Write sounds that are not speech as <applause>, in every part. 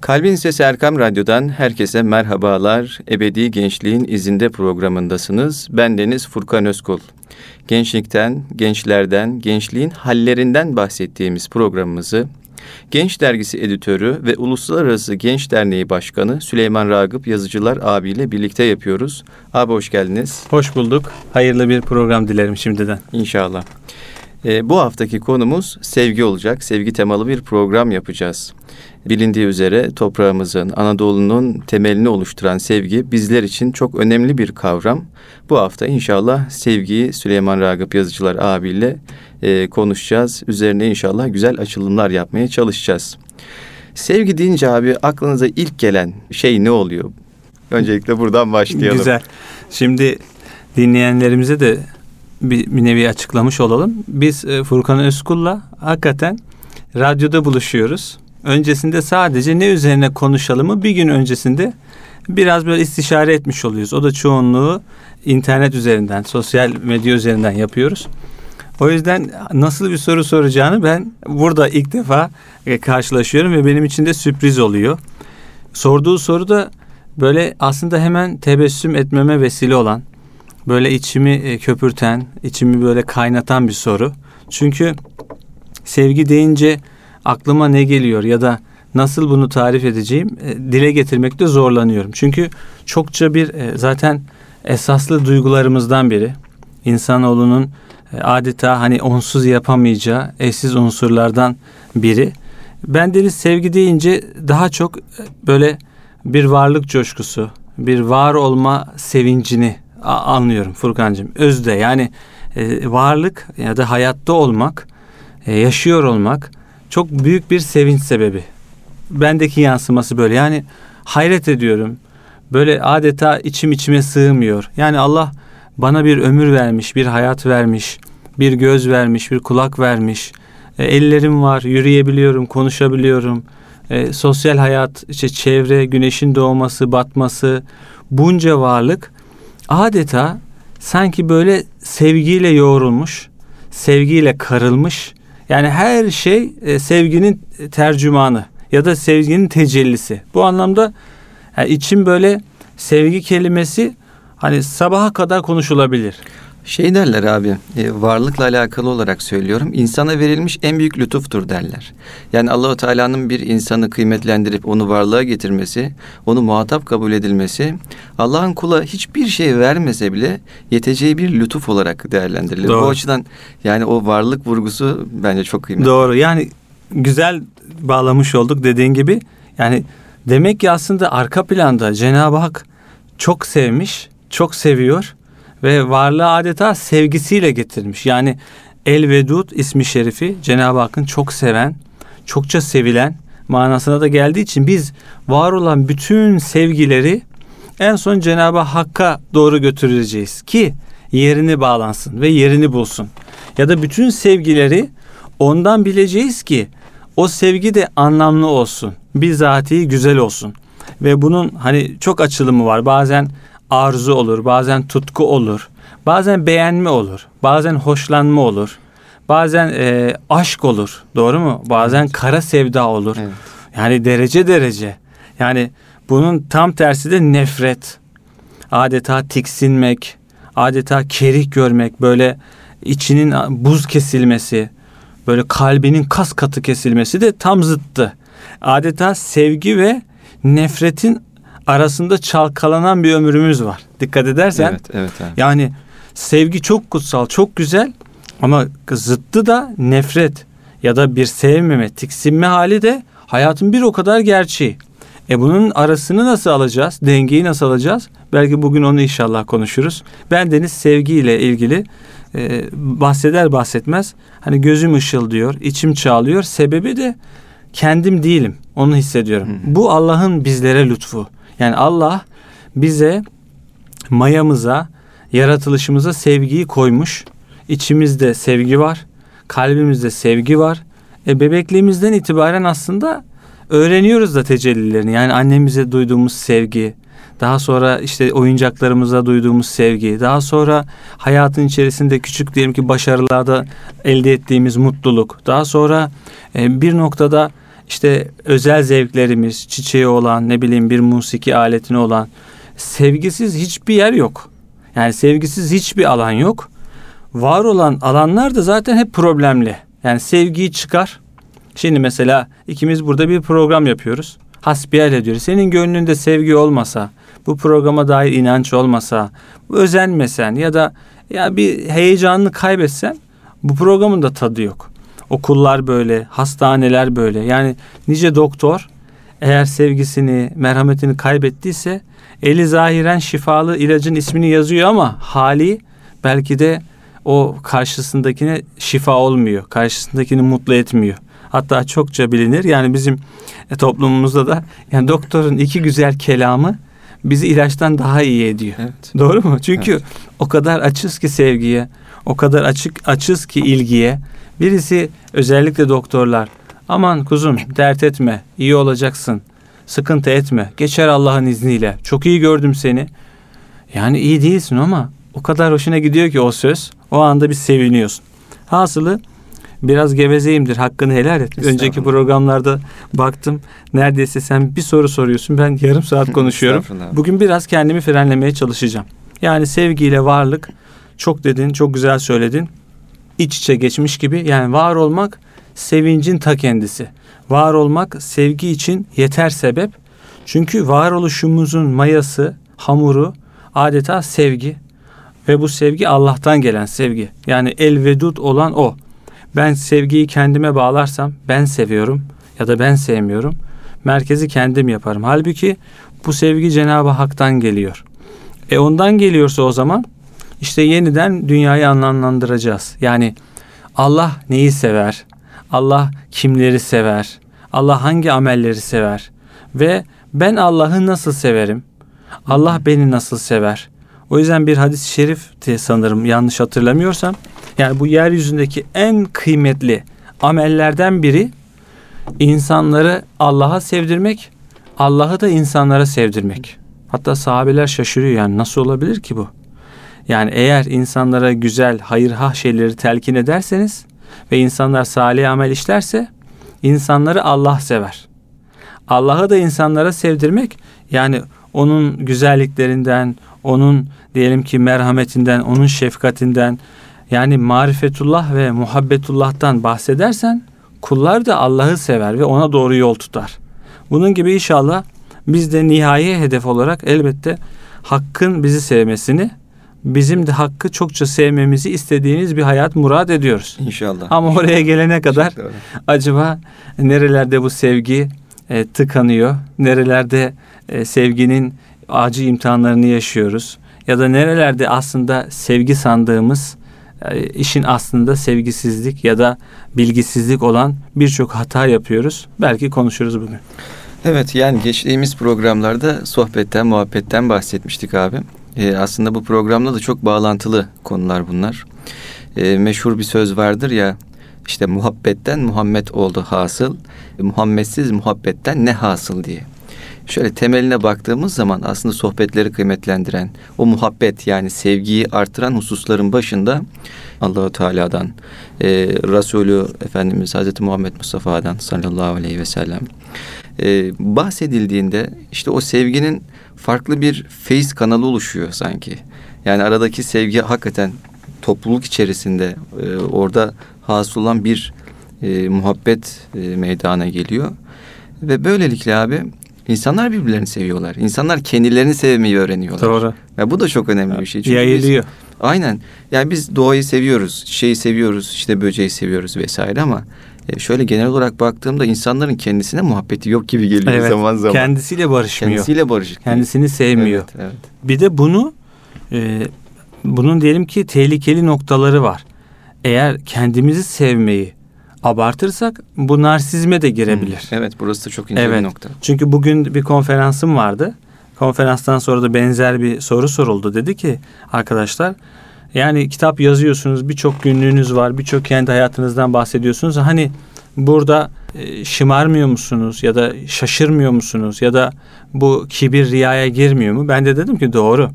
Kalbin Sesi Erkam Radyo'dan herkese merhabalar. Ebedi Gençliğin izinde programındasınız. Ben Deniz Furkan Özkul. Gençlikten, gençlerden, gençliğin hallerinden bahsettiğimiz programımızı Genç Dergisi editörü ve Uluslararası Genç Derneği Başkanı Süleyman Ragıp Yazıcılar abiyle birlikte yapıyoruz. Abi hoş geldiniz. Hoş bulduk. Hayırlı bir program dilerim şimdiden. İnşallah. E, bu haftaki konumuz sevgi olacak. Sevgi temalı bir program yapacağız. Bilindiği üzere toprağımızın, Anadolu'nun temelini oluşturan sevgi bizler için çok önemli bir kavram. Bu hafta inşallah sevgiyi Süleyman Ragıp Yazıcılar abiyle e, konuşacağız. Üzerine inşallah güzel açılımlar yapmaya çalışacağız. Sevgi deyince abi aklınıza ilk gelen şey ne oluyor? Öncelikle buradan başlayalım. Güzel. Şimdi dinleyenlerimize de bir, bir nevi açıklamış olalım. Biz e, Furkan Özkul'la hakikaten radyoda buluşuyoruz. Öncesinde sadece ne üzerine konuşalımı bir gün öncesinde biraz böyle istişare etmiş oluyoruz. O da çoğunluğu internet üzerinden, sosyal medya üzerinden yapıyoruz. O yüzden nasıl bir soru soracağını ben burada ilk defa e, karşılaşıyorum ve benim için de sürpriz oluyor. Sorduğu soru da böyle aslında hemen tebessüm etmeme vesile olan, böyle içimi e, köpürten, içimi böyle kaynatan bir soru. Çünkü sevgi deyince aklıma ne geliyor ya da nasıl bunu tarif edeceğim e, dile getirmekte zorlanıyorum. Çünkü çokça bir e, zaten esaslı duygularımızdan biri. İnsanoğlunun e, adeta hani onsuz yapamayacağı eşsiz unsurlardan biri. Ben deniz sevgi deyince daha çok e, böyle bir varlık coşkusu, bir var olma sevincini anlıyorum Furkancığım. Özde yani varlık ya da hayatta olmak, yaşıyor olmak çok büyük bir sevinç sebebi. Bendeki yansıması böyle. Yani hayret ediyorum. Böyle adeta içim içime sığmıyor. Yani Allah bana bir ömür vermiş, bir hayat vermiş, bir göz vermiş, bir kulak vermiş. E, ellerim var, yürüyebiliyorum, konuşabiliyorum. E, sosyal hayat, işte çevre, güneşin doğması, batması, bunca varlık adeta sanki böyle sevgiyle yoğrulmuş, sevgiyle karılmış. Yani her şey e, sevginin tercümanı ya da sevginin tecellisi. Bu anlamda yani içim böyle sevgi kelimesi hani sabaha kadar konuşulabilir. Şey derler abi, e, varlıkla alakalı olarak söylüyorum. insana verilmiş en büyük lütuftur derler. Yani Allahu Teala'nın bir insanı kıymetlendirip onu varlığa getirmesi, onu muhatap kabul edilmesi, Allah'ın kula hiçbir şey vermese bile yeteceği bir lütuf olarak değerlendirilir. Doğru. Bu açıdan yani o varlık vurgusu bence çok kıymetli. Doğru. Yani güzel bağlamış olduk dediğin gibi. Yani demek ki aslında arka planda Cenab-ı Hak çok sevmiş, çok seviyor ve varlığı adeta sevgisiyle getirmiş. Yani El Vedud ismi şerifi Cenab-ı Hakk'ın çok seven, çokça sevilen manasına da geldiği için biz var olan bütün sevgileri en son Cenab-ı Hakk'a doğru götüreceğiz ki yerini bağlansın ve yerini bulsun. Ya da bütün sevgileri ondan bileceğiz ki o sevgi de anlamlı olsun. Bizatihi güzel olsun. Ve bunun hani çok açılımı var. Bazen arzu olur, bazen tutku olur, bazen beğenme olur, bazen hoşlanma olur, bazen e, aşk olur, doğru mu? Bazen evet. kara sevda olur. Evet. Yani derece derece. Yani bunun tam tersi de nefret. Adeta tiksinmek, adeta kerih görmek, böyle içinin buz kesilmesi, böyle kalbinin kas katı kesilmesi de tam zıttı. Adeta sevgi ve nefretin arasında çalkalanan bir ömrümüz var. Dikkat edersen. Evet, evet, evet. Yani sevgi çok kutsal, çok güzel ama zıttı da nefret ya da bir sevmeme, tiksinme hali de hayatın bir o kadar gerçeği. E bunun arasını nasıl alacağız? Dengeyi nasıl alacağız? Belki bugün onu inşallah konuşuruz. Ben Deniz sevgiyle ilgili e, bahseder bahsetmez hani gözüm ışıldıyor, içim çağlıyor. Sebebi de kendim değilim. Onu hissediyorum. Hı hı. Bu Allah'ın bizlere lütfu. Yani Allah bize mayamıza, yaratılışımıza sevgiyi koymuş. İçimizde sevgi var, kalbimizde sevgi var. E bebekliğimizden itibaren aslında öğreniyoruz da tecellilerini. Yani annemize duyduğumuz sevgi, daha sonra işte oyuncaklarımıza duyduğumuz sevgi, daha sonra hayatın içerisinde küçük diyelim ki başarılarda elde ettiğimiz mutluluk, daha sonra e, bir noktada işte özel zevklerimiz, çiçeği olan, ne bileyim bir musiki aletine olan sevgisiz hiçbir yer yok. Yani sevgisiz hiçbir alan yok. Var olan alanlar da zaten hep problemli. Yani sevgiyi çıkar. Şimdi mesela ikimiz burada bir program yapıyoruz. Hasbihal ediyoruz. Senin gönlünde sevgi olmasa, bu programa dair inanç olmasa, özenmesen ya da ya bir heyecanını kaybetsen bu programın da tadı yok. Okullar böyle, hastaneler böyle. Yani nice doktor eğer sevgisini, merhametini kaybettiyse eli zahiren şifalı ilacın ismini yazıyor ama hali belki de o karşısındakine şifa olmuyor. Karşısındakini mutlu etmiyor. Hatta çokça bilinir. Yani bizim toplumumuzda da yani doktorun iki güzel kelamı bizi ilaçtan daha iyi ediyor. Evet. Doğru mu? Çünkü evet. o kadar açız ki sevgiye, o kadar açık açız ki ilgiye. Birisi özellikle doktorlar aman kuzum dert etme, iyi olacaksın. Sıkıntı etme. Geçer Allah'ın izniyle. Çok iyi gördüm seni. Yani iyi değilsin ama o kadar hoşuna gidiyor ki o söz. O anda bir seviniyorsun. Hasılı biraz gevezeyimdir. Hakkını helal et. Önceki programlarda baktım. Neredeyse sen bir soru soruyorsun. Ben yarım saat <laughs> konuşuyorum. Bugün biraz kendimi frenlemeye çalışacağım. Yani sevgiyle varlık çok dedin, çok güzel söyledin. İç içe geçmiş gibi. Yani var olmak sevincin ta kendisi. Var olmak sevgi için yeter sebep. Çünkü varoluşumuzun mayası, hamuru adeta sevgi. Ve bu sevgi Allah'tan gelen sevgi. Yani el vedud olan o. Ben sevgiyi kendime bağlarsam ben seviyorum ya da ben sevmiyorum. Merkezi kendim yaparım. Halbuki bu sevgi Cenab-ı Hak'tan geliyor. E ondan geliyorsa o zaman işte yeniden dünyayı anlamlandıracağız. Yani Allah neyi sever? Allah kimleri sever? Allah hangi amelleri sever? Ve ben Allah'ı nasıl severim? Allah beni nasıl sever? O yüzden bir hadis-i şerifti sanırım yanlış hatırlamıyorsam. Yani bu yeryüzündeki en kıymetli amellerden biri insanları Allah'a sevdirmek, Allah'ı da insanlara sevdirmek. Hatta sahabeler şaşırıyor yani nasıl olabilir ki bu? Yani eğer insanlara güzel, hayırha şeyleri telkin ederseniz ve insanlar salih amel işlerse insanları Allah sever. Allah'ı da insanlara sevdirmek yani onun güzelliklerinden, onun diyelim ki merhametinden, onun şefkatinden yani marifetullah ve muhabbetullah'tan bahsedersen kullar da Allah'ı sever ve ona doğru yol tutar. Bunun gibi inşallah biz de nihai hedef olarak elbette Hakk'ın bizi sevmesini bizim de Hakk'ı çokça sevmemizi istediğiniz bir hayat murad ediyoruz. İnşallah. Ama oraya gelene kadar acaba nerelerde bu sevgi e, tıkanıyor? Nerelerde e, sevginin acı imtihanlarını yaşıyoruz? Ya da nerelerde aslında sevgi sandığımız e, işin aslında sevgisizlik ya da bilgisizlik olan birçok hata yapıyoruz. Belki konuşuruz bugün. Evet yani geçtiğimiz programlarda sohbetten, muhabbetten bahsetmiştik abi. Ee, aslında bu programda da çok bağlantılı konular bunlar. Ee, meşhur bir söz vardır ya işte muhabbetten Muhammed oldu hasıl. Muhammedsiz muhabbetten ne hasıl diye. Şöyle temeline baktığımız zaman aslında sohbetleri kıymetlendiren, o muhabbet yani sevgiyi artıran hususların başında Allahu Teala'dan, e, Resulü Efendimiz Hazreti Muhammed Mustafa'dan sallallahu aleyhi ve sellem e, bahsedildiğinde işte o sevginin farklı bir feyiz kanalı oluşuyor sanki. Yani aradaki sevgi hakikaten topluluk içerisinde e, orada hasıl olan bir e, muhabbet e, meydana geliyor. Ve böylelikle abi insanlar birbirlerini seviyorlar. İnsanlar kendilerini sevmeyi öğreniyorlar. Doğru. Ve bu da çok önemli bir şey. Çünkü Yayılıyor. Biz, aynen. Yani biz doğayı seviyoruz, şeyi seviyoruz, işte böceği seviyoruz vesaire ama e, şöyle genel olarak baktığımda insanların kendisine muhabbeti yok gibi geliyor evet, zaman zaman. Kendisiyle barışmıyor. Kendisiyle barışık. Kendisini sevmiyor. Evet, evet. Bir de bunu e, bunun diyelim ki tehlikeli noktaları var. Eğer kendimizi sevmeyi abartırsak bu narsizme de girebilir. Hmm, evet burası da çok ince evet. bir nokta. Çünkü bugün bir konferansım vardı. Konferanstan sonra da benzer bir soru soruldu. Dedi ki arkadaşlar yani kitap yazıyorsunuz, birçok günlüğünüz var, birçok kendi hayatınızdan bahsediyorsunuz. Hani burada e, şımarmıyor musunuz ya da şaşırmıyor musunuz ya da bu kibir riyaya girmiyor mu? Ben de dedim ki doğru.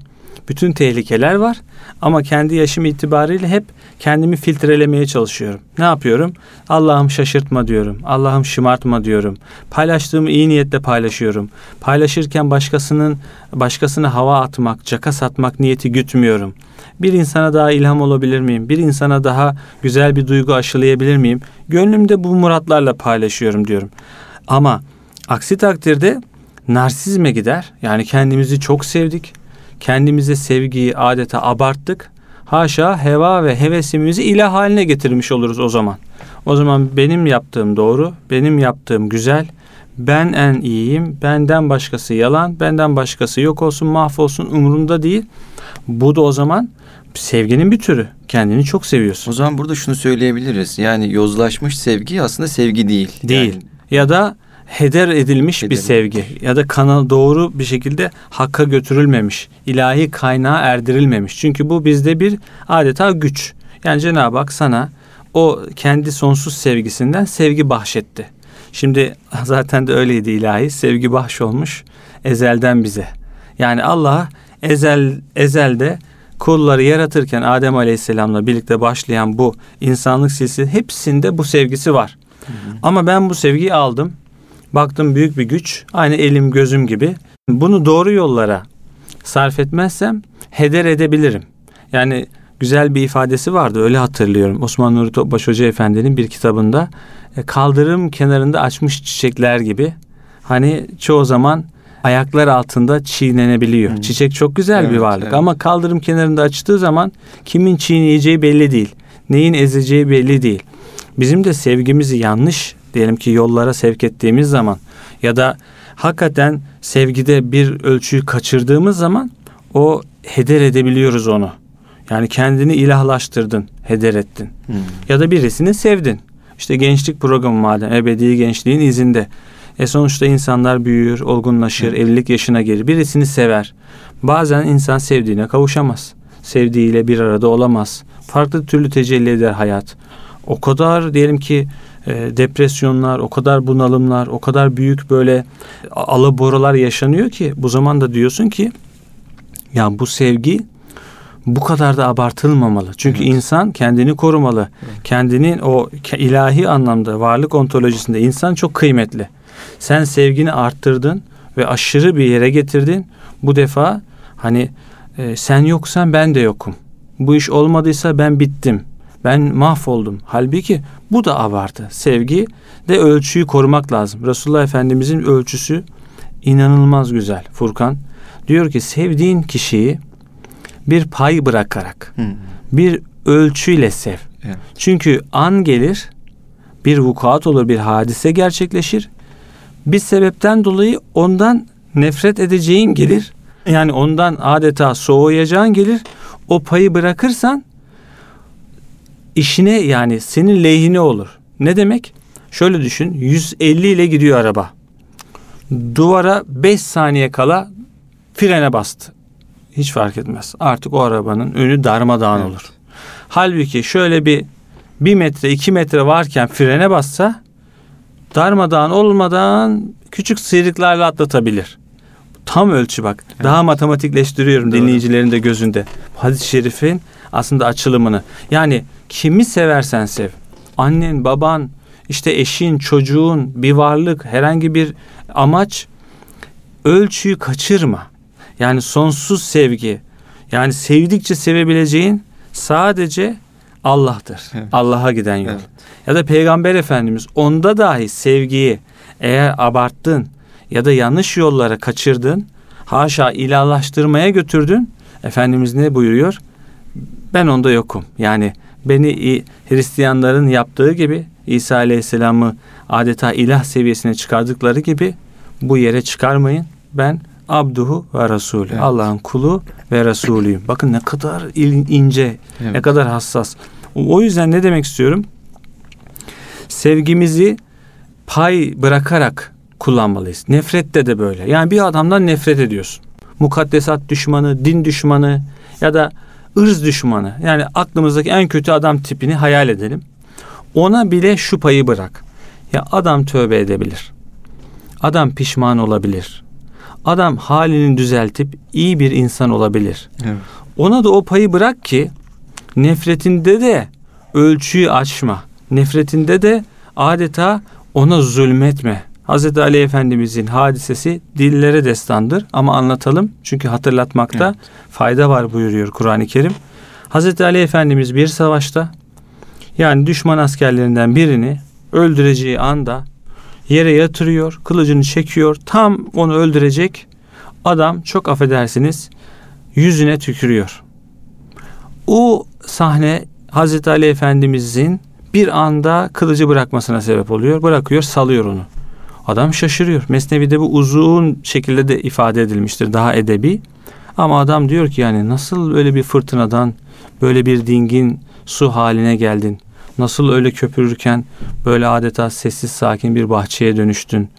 Bütün tehlikeler var ama kendi yaşım itibariyle hep kendimi filtrelemeye çalışıyorum. Ne yapıyorum? Allah'ım şaşırtma diyorum. Allah'ım şımartma diyorum. Paylaştığımı iyi niyetle paylaşıyorum. Paylaşırken başkasının başkasına hava atmak, caka satmak niyeti gütmüyorum. Bir insana daha ilham olabilir miyim? Bir insana daha güzel bir duygu aşılayabilir miyim? Gönlümde bu muratlarla paylaşıyorum diyorum. Ama aksi takdirde narsizme gider. Yani kendimizi çok sevdik. Kendimize sevgiyi adeta abarttık. Haşa heva ve hevesimizi ilah haline getirmiş oluruz o zaman. O zaman benim yaptığım doğru, benim yaptığım güzel, ben en iyiyim, benden başkası yalan, benden başkası yok olsun, mahvolsun umurumda değil. Bu da o zaman sevginin bir türü. Kendini çok seviyorsun. O zaman burada şunu söyleyebiliriz. Yani yozlaşmış sevgi aslında sevgi değil. Değil. Yani Ya da heder edilmiş bir Heder sevgi ya da kanal doğru bir şekilde hakka götürülmemiş, ilahi kaynağa erdirilmemiş. Çünkü bu bizde bir adeta güç. Yani Cenab-ı Hak sana o kendi sonsuz sevgisinden sevgi bahşetti. Şimdi <laughs> zaten de öyleydi ilahi. Sevgi bahşolmuş ezelden bize. Yani Allah ezel ezelde kulları yaratırken Adem Aleyhisselam'la birlikte başlayan bu insanlık silsilesi hepsinde bu sevgisi var. Ama ben bu sevgiyi aldım. Baktım büyük bir güç. Aynı elim gözüm gibi. Bunu doğru yollara sarf etmezsem heder edebilirim. Yani güzel bir ifadesi vardı öyle hatırlıyorum. Osman Nuri Topbaş Hoca Efendi'nin bir kitabında e, kaldırım kenarında açmış çiçekler gibi. Hani çoğu zaman ayaklar altında çiğnenebiliyor. Hı. Çiçek çok güzel bir Evet, varlık evet. ama kaldırım kenarında açtığı zaman kimin çiğneyeceği belli değil. Neyin ezeceği belli değil. Bizim de sevgimizi yanlış diyelim ki yollara sevk ettiğimiz zaman ya da hakikaten sevgide bir ölçüyü kaçırdığımız zaman o heder edebiliyoruz onu. Yani kendini ilahlaştırdın, heder ettin. Hmm. Ya da birisini sevdin. İşte gençlik programı madem ebedi gençliğin izinde. E sonuçta insanlar büyür, olgunlaşır, evlilik yaşına gelir. Birisini sever. Bazen insan sevdiğine kavuşamaz. Sevdiğiyle bir arada olamaz. Farklı türlü tecelli eder hayat. O kadar diyelim ki e, depresyonlar, o kadar bunalımlar, o kadar büyük böyle alaboralar yaşanıyor ki bu zaman da diyorsun ki ya bu sevgi bu kadar da abartılmamalı. Çünkü Evet. insan kendini korumalı. Kendinin o ilahi anlamda varlık ontolojisinde insan çok kıymetli. Sen sevgini arttırdın ve aşırı bir yere getirdin. Bu defa hani e, sen yoksan ben de yokum. Bu iş olmadıysa ben bittim. Ben mahvoldum. Halbuki bu da abartı. Sevgi de ölçüyü korumak lazım. Resulullah Efendimizin ölçüsü inanılmaz güzel. Furkan diyor ki sevdiğin kişiyi bir pay bırakarak Hmm. bir ölçüyle sev. Evet. Çünkü an gelir, bir vukuat olur, bir hadise gerçekleşir. Bir sebepten dolayı ondan nefret edeceğin gelir. Yani ondan adeta soğuyacağın gelir. O payı bırakırsan işine yani senin lehine olur. Ne demek? Şöyle düşün. 150 ile gidiyor araba. Duvara 5 saniye kala frene bastı. Hiç fark etmez. Artık o arabanın önü darmadağın Evet. olur. Halbuki şöyle bir bir metre iki metre varken frene bassa darmadağın olmadan küçük sıyrıklarla atlatabilir. Tam ölçü bak. Daha matematikleştiriyorum Doğru. dinleyicilerin de gözünde. Hadis-i şerifin aslında açılımını. Yani kimi seversen sev. Annen, baban, işte eşin, çocuğun, bir varlık, herhangi bir amaç ölçüyü kaçırma. Yani sonsuz sevgi. Yani sevdikçe sevebileceğin sadece Allah'tır. Evet. Allah'a giden yol. Evet. Ya da Peygamber Efendimiz onda dahi sevgiyi eğer abarttın ya da yanlış yollara kaçırdın, haşa ilahlaştırmaya götürdün, Efendimiz ne buyuruyor? Ben onda yokum. Yani beni Hristiyanların yaptığı gibi İsa Aleyhisselam'ı adeta ilah seviyesine çıkardıkları gibi bu yere çıkarmayın. Ben abduhu ve rasulü. Evet. Allah'ın kulu ve rasulüyüm. Bakın ne kadar ince, ne Evet. kadar hassas. O yüzden ne demek istiyorum? Sevgimizi pay bırakarak kullanmalıyız. Nefrette de böyle. Yani bir adamdan nefret ediyorsun. Mukaddesat düşmanı, din düşmanı ya da ırz düşmanı. Yani aklımızdaki en kötü adam tipini hayal edelim. Ona bile şu payı bırak. Ya adam tövbe edebilir. Adam pişman olabilir. Adam halini düzeltip iyi bir insan olabilir. Evet. Ona da o payı bırak ki nefretinde de ölçüyü açma. Nefretinde de adeta ona zulmetme. Hz. Ali Efendimizin hadisesi dillere destandır ama anlatalım çünkü hatırlatmakta Evet. fayda var buyuruyor Kur'an-ı Kerim. Hz. Ali Efendimiz bir savaşta yani düşman askerlerinden birini öldüreceği anda yere yatırıyor, kılıcını çekiyor. Tam onu öldürecek adam çok affedersiniz yüzüne tükürüyor. O sahne Hazreti Ali Efendimizin bir anda kılıcı bırakmasına sebep oluyor. Bırakıyor, salıyor onu. Adam şaşırıyor. Mesnevi'de bu uzun şekilde de ifade edilmiştir. Daha edebi. Ama adam diyor ki yani nasıl öyle bir fırtınadan böyle bir dingin su haline geldin? Nasıl öyle köpürürken böyle adeta sessiz sakin bir bahçeye dönüştün?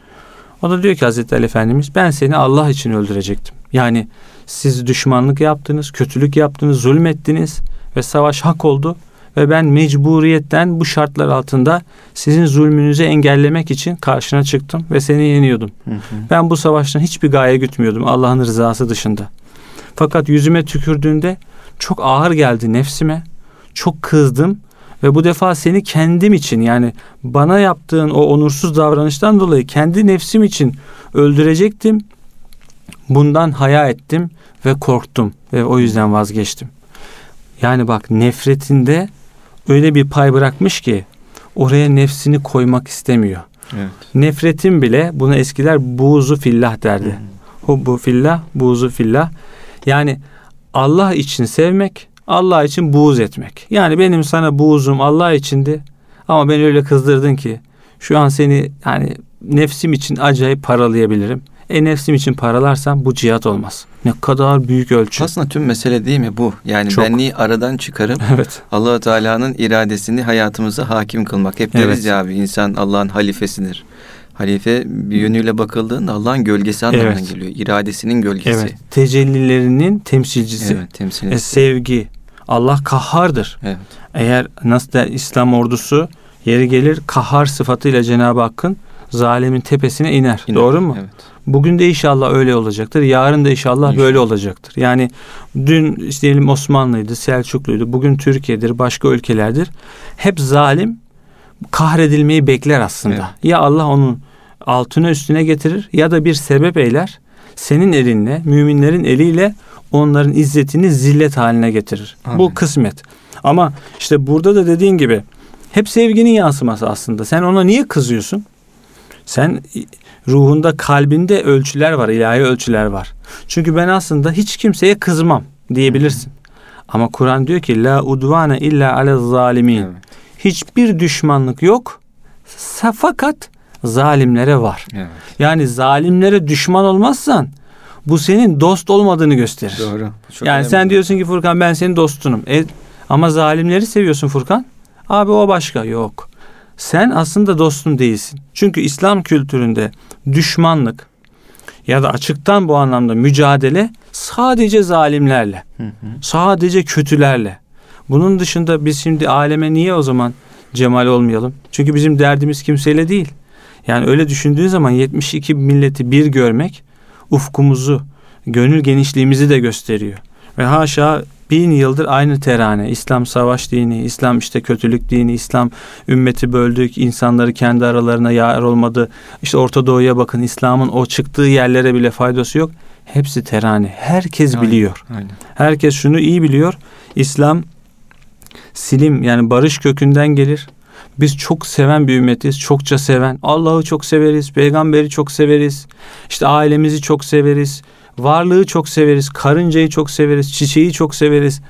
O da diyor ki Hazreti Ali Efendimiz ben seni Allah için öldürecektim. Yani siz düşmanlık yaptınız, kötülük yaptınız, zulmettiniz ve savaş hak oldu. Ve ben mecburiyetten bu şartlar altında sizin zulmünüzü engellemek için karşına çıktım ve seni yeniyordum. Hı hı. Ben bu savaştan hiçbir gaye gütmüyordum Allah'ın rızası dışında. Fakat yüzüme tükürdüğünde çok ağır geldi nefsime. Çok kızdım ve bu defa seni kendim için yani bana yaptığın o onursuz davranıştan dolayı kendi nefsim için öldürecektim. Bundan haya ettim ve korktum ve o yüzden vazgeçtim. Yani bak nefretinde öyle bir pay bırakmış ki oraya nefsini koymak istemiyor. Evet. Nefretin bile buna eskiler buğzu fillah derdi. Hubbu fillah, buğzu fillah. Yani Allah için sevmek, Allah için buğz etmek. Yani benim sana buğzum Allah içindi ama beni öyle kızdırdın ki şu an seni yani nefsim için acayip paralayabilirim. E nefsim için paralarsam bu cihat olmaz. Ne kadar büyük ölçü. Aslında tüm mesele değil mi bu? Yani Çok. benliği aradan çıkarıp <laughs> Evet. allah Teala'nın iradesini hayatımıza hakim kılmak. Hep deriz Evet. ya abi insan Allah'ın halifesidir. Halife bir yönüyle bakıldığında Allah'ın gölgesi anlamına Evet. geliyor. İradesinin gölgesi. Evet. Tecellilerinin temsilcisi. Evet, temsil E, sevgi. Allah kahhardır. Evet. Eğer nasıl der İslam ordusu yeri gelir kahhar sıfatıyla Cenab-ı Hakk'ın zalimin tepesine iner. İner. Doğru mu? Evet. Bugün de inşallah öyle olacaktır. Yarın da inşallah, İnşallah. böyle olacaktır. Yani dün işte diyelim Osmanlı'ydı, Selçuklu'ydu. Bugün Türkiye'dir, başka ülkelerdir. Hep zalim kahredilmeyi bekler aslında. Evet. Ya Allah onun altına üstüne getirir ya da bir sebep eyler. Senin elinle, müminlerin eliyle onların izzetini zillet haline getirir. Amin. Bu kısmet. Ama işte burada da dediğin gibi hep sevginin yansıması aslında. Sen ona niye kızıyorsun? Sen ruhunda, kalbinde ölçüler var, ilahi ölçüler var. Çünkü ben aslında hiç kimseye kızmam diyebilirsin. Ama Kur'an diyor ki la udvane illa ale zalimin. Evet. Hiçbir düşmanlık yok. Fakat zalimlere var. Evet. Yani zalimlere düşman olmazsan bu senin dost olmadığını gösterir. Doğru. Çok yani sen diyorsun ki Furkan ben senin dostunum. E, ama zalimleri seviyorsun Furkan. Abi o başka. Yok. Sen aslında dostum değilsin. Çünkü İslam kültüründe düşmanlık ya da açıktan bu anlamda mücadele sadece zalimlerle, Hı hı. sadece kötülerle. Bunun dışında biz şimdi aleme niye o zaman cemal olmayalım? Çünkü bizim derdimiz kimseyle değil. Yani öyle düşündüğün zaman 72 milleti bir görmek ufkumuzu, gönül genişliğimizi de gösteriyor. Ve haşa bin yıldır aynı terane. İslam savaş dini, İslam işte kötülük dini, İslam ümmeti böldük, insanları kendi aralarına yar olmadı. İşte Orta Doğu'ya bakın İslam'ın o çıktığı yerlere bile faydası yok. Hepsi terane. Herkes Aynen. biliyor. Aynen. Herkes şunu iyi biliyor. İslam silim yani barış kökünden gelir. Biz çok seven bir ümmetiz. Çokça seven. Allah'ı çok severiz. Peygamberi çok severiz. İşte ailemizi çok severiz. Varlığı çok severiz. Karıncayı çok severiz. Çiçeği çok severiz.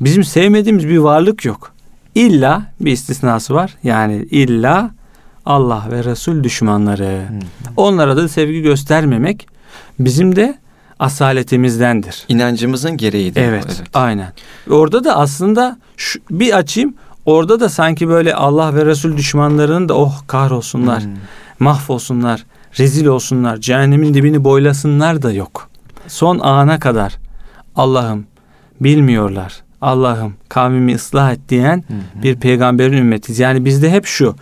Bizim sevmediğimiz bir varlık yok. İlla bir istisnası var. Yani illa Allah ve Resul düşmanları. Hı. Onlara da sevgi göstermemek bizim de asaletimizdendir. İnancımızın gereğidir. bu, Evet, aynen. Orada da aslında şu, bir açayım. Orada da sanki böyle Allah ve Resul düşmanlarının da oh kahrolsunlar, Hı. mahvolsunlar, rezil olsunlar, cehennemin dibini boylasınlar da yok. Son ana kadar Allah'ım bilmiyorlar. Allah'ım kavmimi ıslah et diyen Hı hı. bir peygamberin ümmetiyiz. Yani bizde hep şu.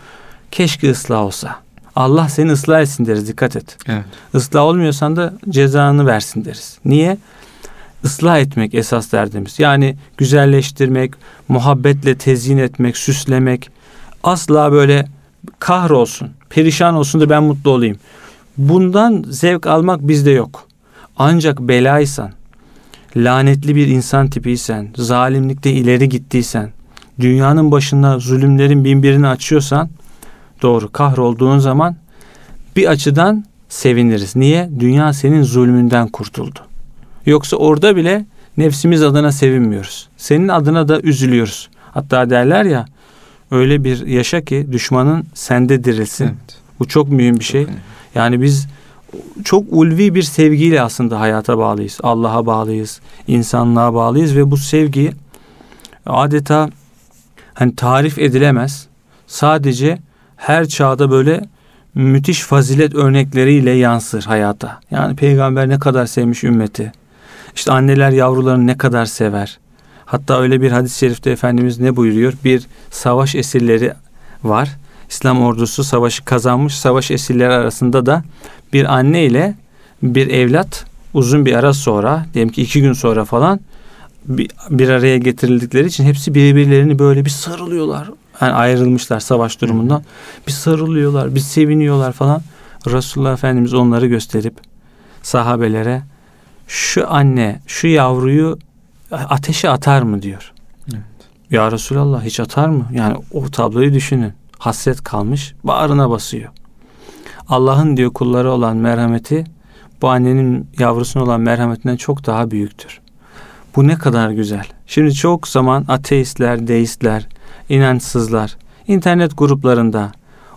Keşke ıslah olsa. Allah seni ıslah etsin deriz dikkat et. Evet. Islah olmuyorsan da cezanı versin deriz. Niye? Islah etmek esas derdimiz. Yani güzelleştirmek, muhabbetle tezyin etmek, süslemek. Asla böyle kahrolsun, perişan olsun da ben mutlu olayım. Bundan zevk almak bizde yok. Ancak belaysan, lanetli bir insan tipiysen, zalimlikte ileri gittiysen, dünyanın başında zulümlerin binbirini açıyorsan, doğru kahrolduğun zaman bir açıdan seviniriz. Niye? Dünya senin zulmünden kurtuldu. Yoksa orada bile nefsimiz adına sevinmiyoruz. Senin adına da üzülüyoruz. Hatta derler ya öyle bir yaşa ki düşmanın sende dirilsin. Evet. Bu çok mühim bir şey. Yani biz çok ulvi bir sevgiyle aslında hayata bağlıyız. Allah'a bağlıyız, insanlığa bağlıyız ve bu sevgi adeta hani tarif edilemez. Sadece her çağda böyle müthiş fazilet örnekleriyle yansır hayata. Yani peygamber ne kadar sevmiş ümmeti. İşte anneler yavrularını ne kadar sever. Hatta öyle bir hadis-i şerifte Efendimiz ne buyuruyor? Bir savaş esirleri var. İslam ordusu savaşı kazanmış. Savaş esirleri arasında da bir anne ile bir evlat uzun bir ara sonra diyelim ki iki gün sonra falan bir, bir araya getirildikleri için hepsi birbirlerini böyle bir sarılıyorlar. Yani ayrılmışlar savaş durumundan. Bir sarılıyorlar, bir seviniyorlar falan. Resulullah Efendimiz onları gösterip sahabelere şu anne şu yavruyu ateşe atar mı diyor. Evet. Ya Resulallah hiç atar mı? Yani o tabloyu düşünün. Hasret kalmış bağrına basıyor. Allah'ın diyor kulları olan merhameti bu annenin yavrusuna olan merhametinden çok daha büyüktür. Bu ne kadar güzel. Şimdi çok zaman ateistler, deistler, inançsızlar internet gruplarında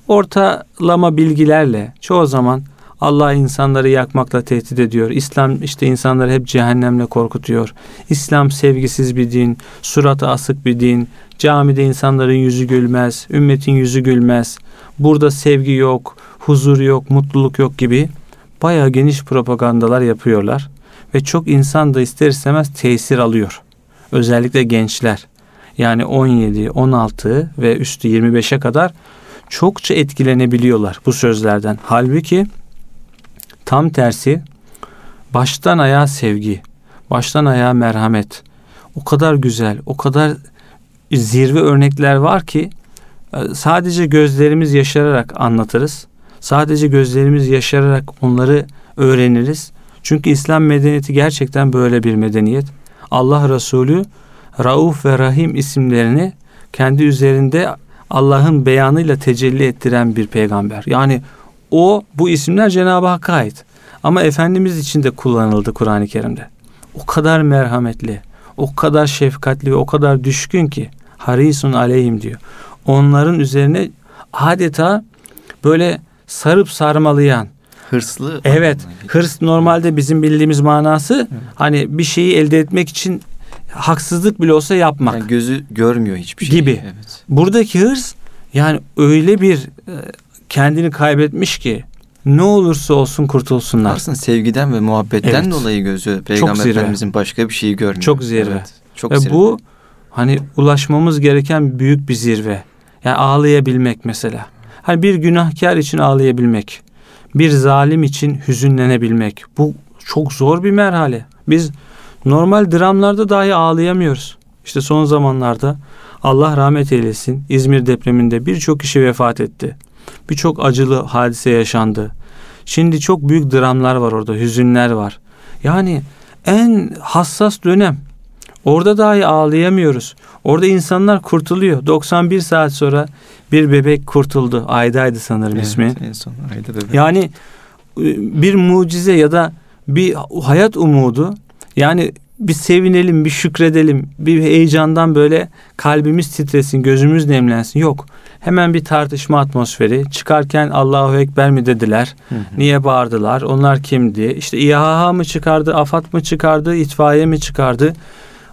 ortalama bilgilerle çoğu zaman Allah insanları yakmakla tehdit ediyor. İslam işte insanları hep cehennemle korkutuyor. İslam sevgisiz bir din, suratı asık bir din. Camide insanların yüzü gülmez, ümmetin yüzü gülmez. Burada sevgi yok, huzur yok, mutluluk yok gibi bayağı geniş propagandalar yapıyorlar. Ve çok insan da ister istemez tesir alıyor. Özellikle gençler. Yani 17, 16 ve üstü 25'e kadar çokça etkilenebiliyorlar bu sözlerden. Halbuki tam tersi baştan ayağa sevgi, baştan ayağa merhamet. O kadar güzel, o kadar zirve örnekler var ki e, sadece gözlerimiz yaşararak anlatırız. Sadece gözlerimiz yaşararak onları öğreniriz. Çünkü İslam medeniyeti gerçekten böyle bir medeniyet. Allah Resulü Rauf ve Rahim isimlerini kendi üzerinde Allah'ın beyanıyla tecelli ettiren bir peygamber. Yani o bu isimler Cenab-ı Hakk'a ait. Ama Efendimiz için de kullanıldı Kur'an-ı Kerim'de. O kadar merhametli, o kadar şefkatli ve o kadar düşkün ki harisun aleyhim diyor. Onların üzerine adeta böyle sarıp sarmalayan, Hırslı. Evet. Hırs normalde bizim bildiğimiz manası hani bir şeyi elde etmek için haksızlık bile olsa yapmak. Yani gözü görmüyor hiçbir şey. Gibi. Evet. Buradaki hırs yani öyle bir e, kendini kaybetmiş ki ne olursa olsun kurtulsunlar. Aslında sevgiden ve muhabbetten Evet. dolayı gözü Peygamber. Efendimizin başka bir şeyi görmüyor. Çok zirve. Evet. Çok Ve zirve. bu hani ulaşmamız gereken büyük bir zirve. Yani ağlayabilmek mesela. Hani bir günahkar için ağlayabilmek. Bir zalim için hüzünlenebilmek. Bu çok zor bir merhale. Biz normal dramlarda dahi ağlayamıyoruz. İşte son zamanlarda Allah rahmet eylesin İzmir depreminde birçok kişi vefat etti. Birçok acılı hadise yaşandı. Şimdi çok büyük dramlar var orada, hüzünler var. Yani en hassas dönem. Orada dahi ağlayamıyoruz. Orada insanlar kurtuluyor. 91 saat sonra bir bebek kurtuldu. Ayda'ydı sanırım Evet, ismi. En son ayda bebek. Yani e, bir mucize ya da bir hayat umudu. Yani bir sevinelim, bir şükredelim, bir heyecandan böyle kalbimiz titresin, gözümüz nemlensin. Yok. Hemen bir tartışma atmosferi. Çıkarken Allahu Ekber mi dediler? Hı hı. Niye bağırdılar? Onlar kimdi? İşte İHA mı çıkardı? AFAD mı çıkardı? itfaiye mi çıkardı?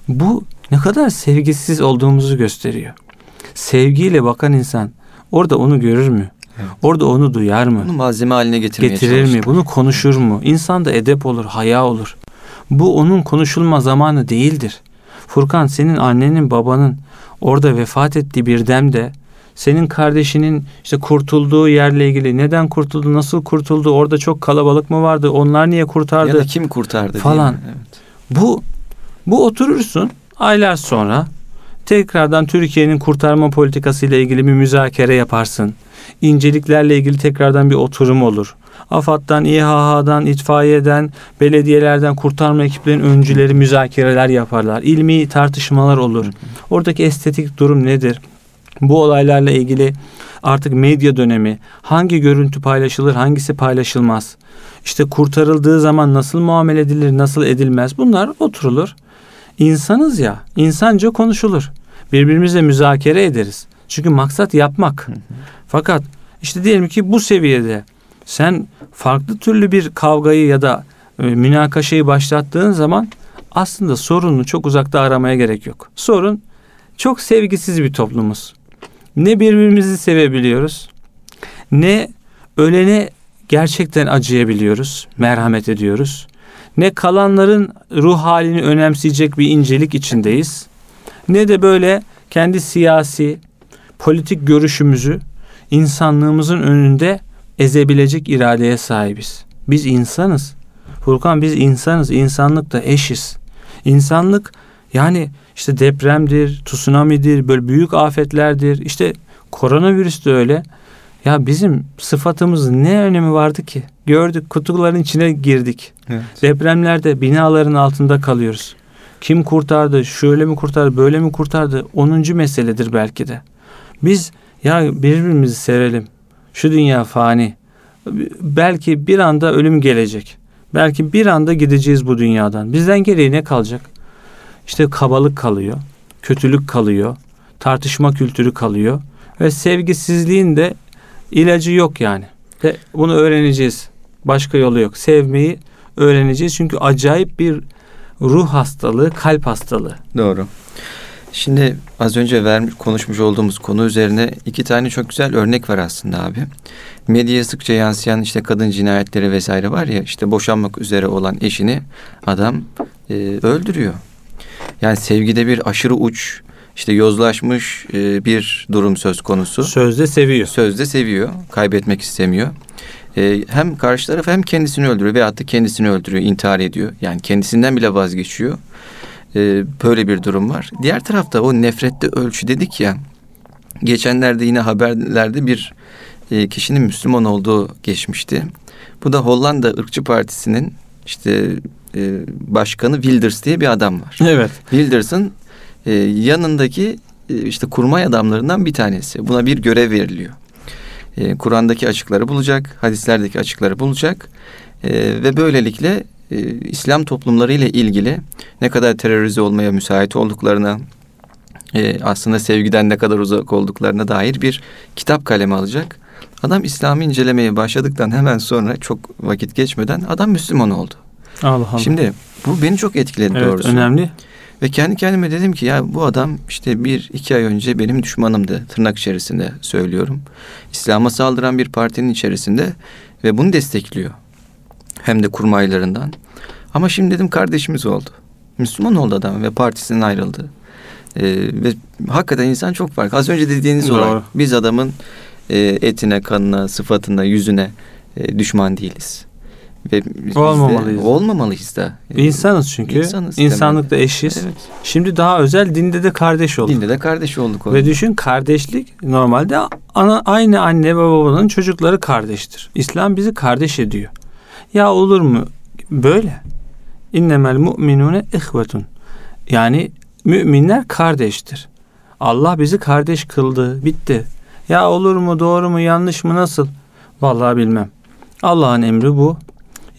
Bu ne kadar sevgisiz olduğumuzu gösteriyor. Sevgiyle bakan insan orada onu görür mü? Evet. Orada onu duyar mı? Bunu malzeme haline getirmeye Getirir mi? çalışıyor. Bunu konuşur mu? İnsanda edep olur, haya olur. Bu onun konuşulma zamanı değildir. Furkan senin annenin babanın orada vefat ettiği bir demde senin kardeşinin işte kurtulduğu yerle ilgili neden kurtuldu, nasıl kurtuldu, orada çok kalabalık mı vardı, onlar niye kurtardı Ya da kim kurtardı falan. mi? Evet. bu bu oturursun aylar sonra tekrardan Türkiye'nin kurtarma politikası ile ilgili bir müzakere yaparsın. İnceliklerle ilgili tekrardan bir oturum olur. AFAD'dan, İHH'dan, itfaiyeden, belediyelerden kurtarma ekiplerinin öncüleri müzakereler yaparlar. İlmi tartışmalar olur. Oradaki estetik durum nedir? Bu olaylarla ilgili artık medya dönemi hangi görüntü paylaşılır, hangisi paylaşılmaz? İşte kurtarıldığı zaman nasıl muamele edilir, nasıl edilmez? Bunlar oturulur. İnsanız ya, insanca konuşulur. Birbirimizle müzakere ederiz. Çünkü maksat yapmak. Fakat işte diyelim ki bu seviyede sen farklı türlü bir kavgayı ya da e, münakaşayı başlattığın zaman aslında sorunu çok uzakta aramaya gerek yok. Sorun çok sevgisiz bir toplumuz. Ne birbirimizi sevebiliyoruz, ne ölene gerçekten acıyabiliyoruz, merhamet ediyoruz. Ne kalanların ruh halini önemseyecek bir incelik içindeyiz. Ne de böyle kendi siyasi, politik görüşümüzü insanlığımızın önünde ezebilecek iradeye sahibiz. Biz insanız. Furkan biz insanız. İnsanlıkta eşiz. İnsanlık yani işte depremdir, tsunami'dir, böyle büyük afetlerdir. İşte koronavirüs de öyle. Ya bizim sıfatımız ne önemi vardı ki? Gördük kutuların içine girdik. Evet. Depremlerde binaların altında kalıyoruz. Kim kurtardı, şöyle mi kurtardı, böyle mi kurtardı? 10. meseledir belki de. Biz ya birbirimizi sevelim. Şu dünya fani. Belki bir anda ölüm gelecek. Belki bir anda gideceğiz bu dünyadan. Bizden geriye ne kalacak? İşte kabalık kalıyor, kötülük kalıyor, tartışma kültürü kalıyor ve sevgisizliğin de ilacı yok yani. Ve bunu öğreneceğiz. Başka yolu yok. Sevmeyi öğreneceğiz çünkü acayip bir ruh hastalığı, kalp hastalığı. Doğru. Şimdi az önce vermiş, konuşmuş olduğumuz konu üzerine iki tane çok güzel örnek var aslında abi. Medyaya sıkça yansıyan işte kadın cinayetleri vesaire var ya işte boşanmak üzere olan eşini adam e, öldürüyor. Yani sevgide bir aşırı uç işte yozlaşmış e, bir durum söz konusu. Sözde seviyor. Sözde seviyor, kaybetmek istemiyor. E, hem karşı taraf hem kendisini öldürüyor veyahut da kendisini öldürüyor, intihar ediyor. Yani kendisinden bile vazgeçiyor. E, böyle bir durum var. Diğer tarafta o nefrette ölçü dedik ya. Geçenlerde yine haberlerde bir e, kişinin Müslüman olduğu geçmişti. Bu da Hollanda Irkçı Partisi'nin işte e, başkanı Wilders diye bir adam var. Evet. Wilders'ın e, yanındaki e, işte kurmay adamlarından bir tanesi. Buna bir görev veriliyor. E, Kur'an'daki açıkları bulacak, hadislerdeki açıkları bulacak e, ve böylelikle e, İslam toplumları ile ilgili ne kadar terörize olmaya müsait olduklarına, e, aslında sevgiden ne kadar uzak olduklarına dair bir kitap kaleme alacak. Adam İslam'ı incelemeye başladıktan hemen sonra çok vakit geçmeden adam Müslüman oldu. Allah Allah. Şimdi bu beni çok etkiledi evet, doğrusu. önemli. Ve kendi kendime dedim ki ya bu adam işte bir iki ay önce benim düşmanımdı tırnak içerisinde söylüyorum. İslam'a saldıran bir partinin içerisinde ve bunu destekliyor. Hem de kurmaylarından. Ama şimdi dedim kardeşimiz oldu. Müslüman oldu adam ve partisinden ayrıldı. Ee, ve hakikaten insan çok farklı. Az önce dediğiniz Doğru. olarak biz adamın e, etine, kanına, sıfatına, yüzüne e, düşman değiliz. Ve biz de- Olmamalıyız. olmamalıyız da. İnsanız çünkü. İnsanız İnsanlıkta eşiz. Evet. Şimdi daha özel dinde de kardeş olduk. Dinde de kardeş olduk. Ve düşün kardeşlik normalde ana, aynı anne ve babanın çocukları kardeştir. İslam bizi kardeş ediyor. Ya olur mu? Böyle. İnnemel mu'minune ihvetun. Yani müminler kardeştir. Allah bizi kardeş kıldı. Bitti. Ya olur mu, doğru mu, yanlış mı, nasıl? Vallahi bilmem. Allah'ın emri bu.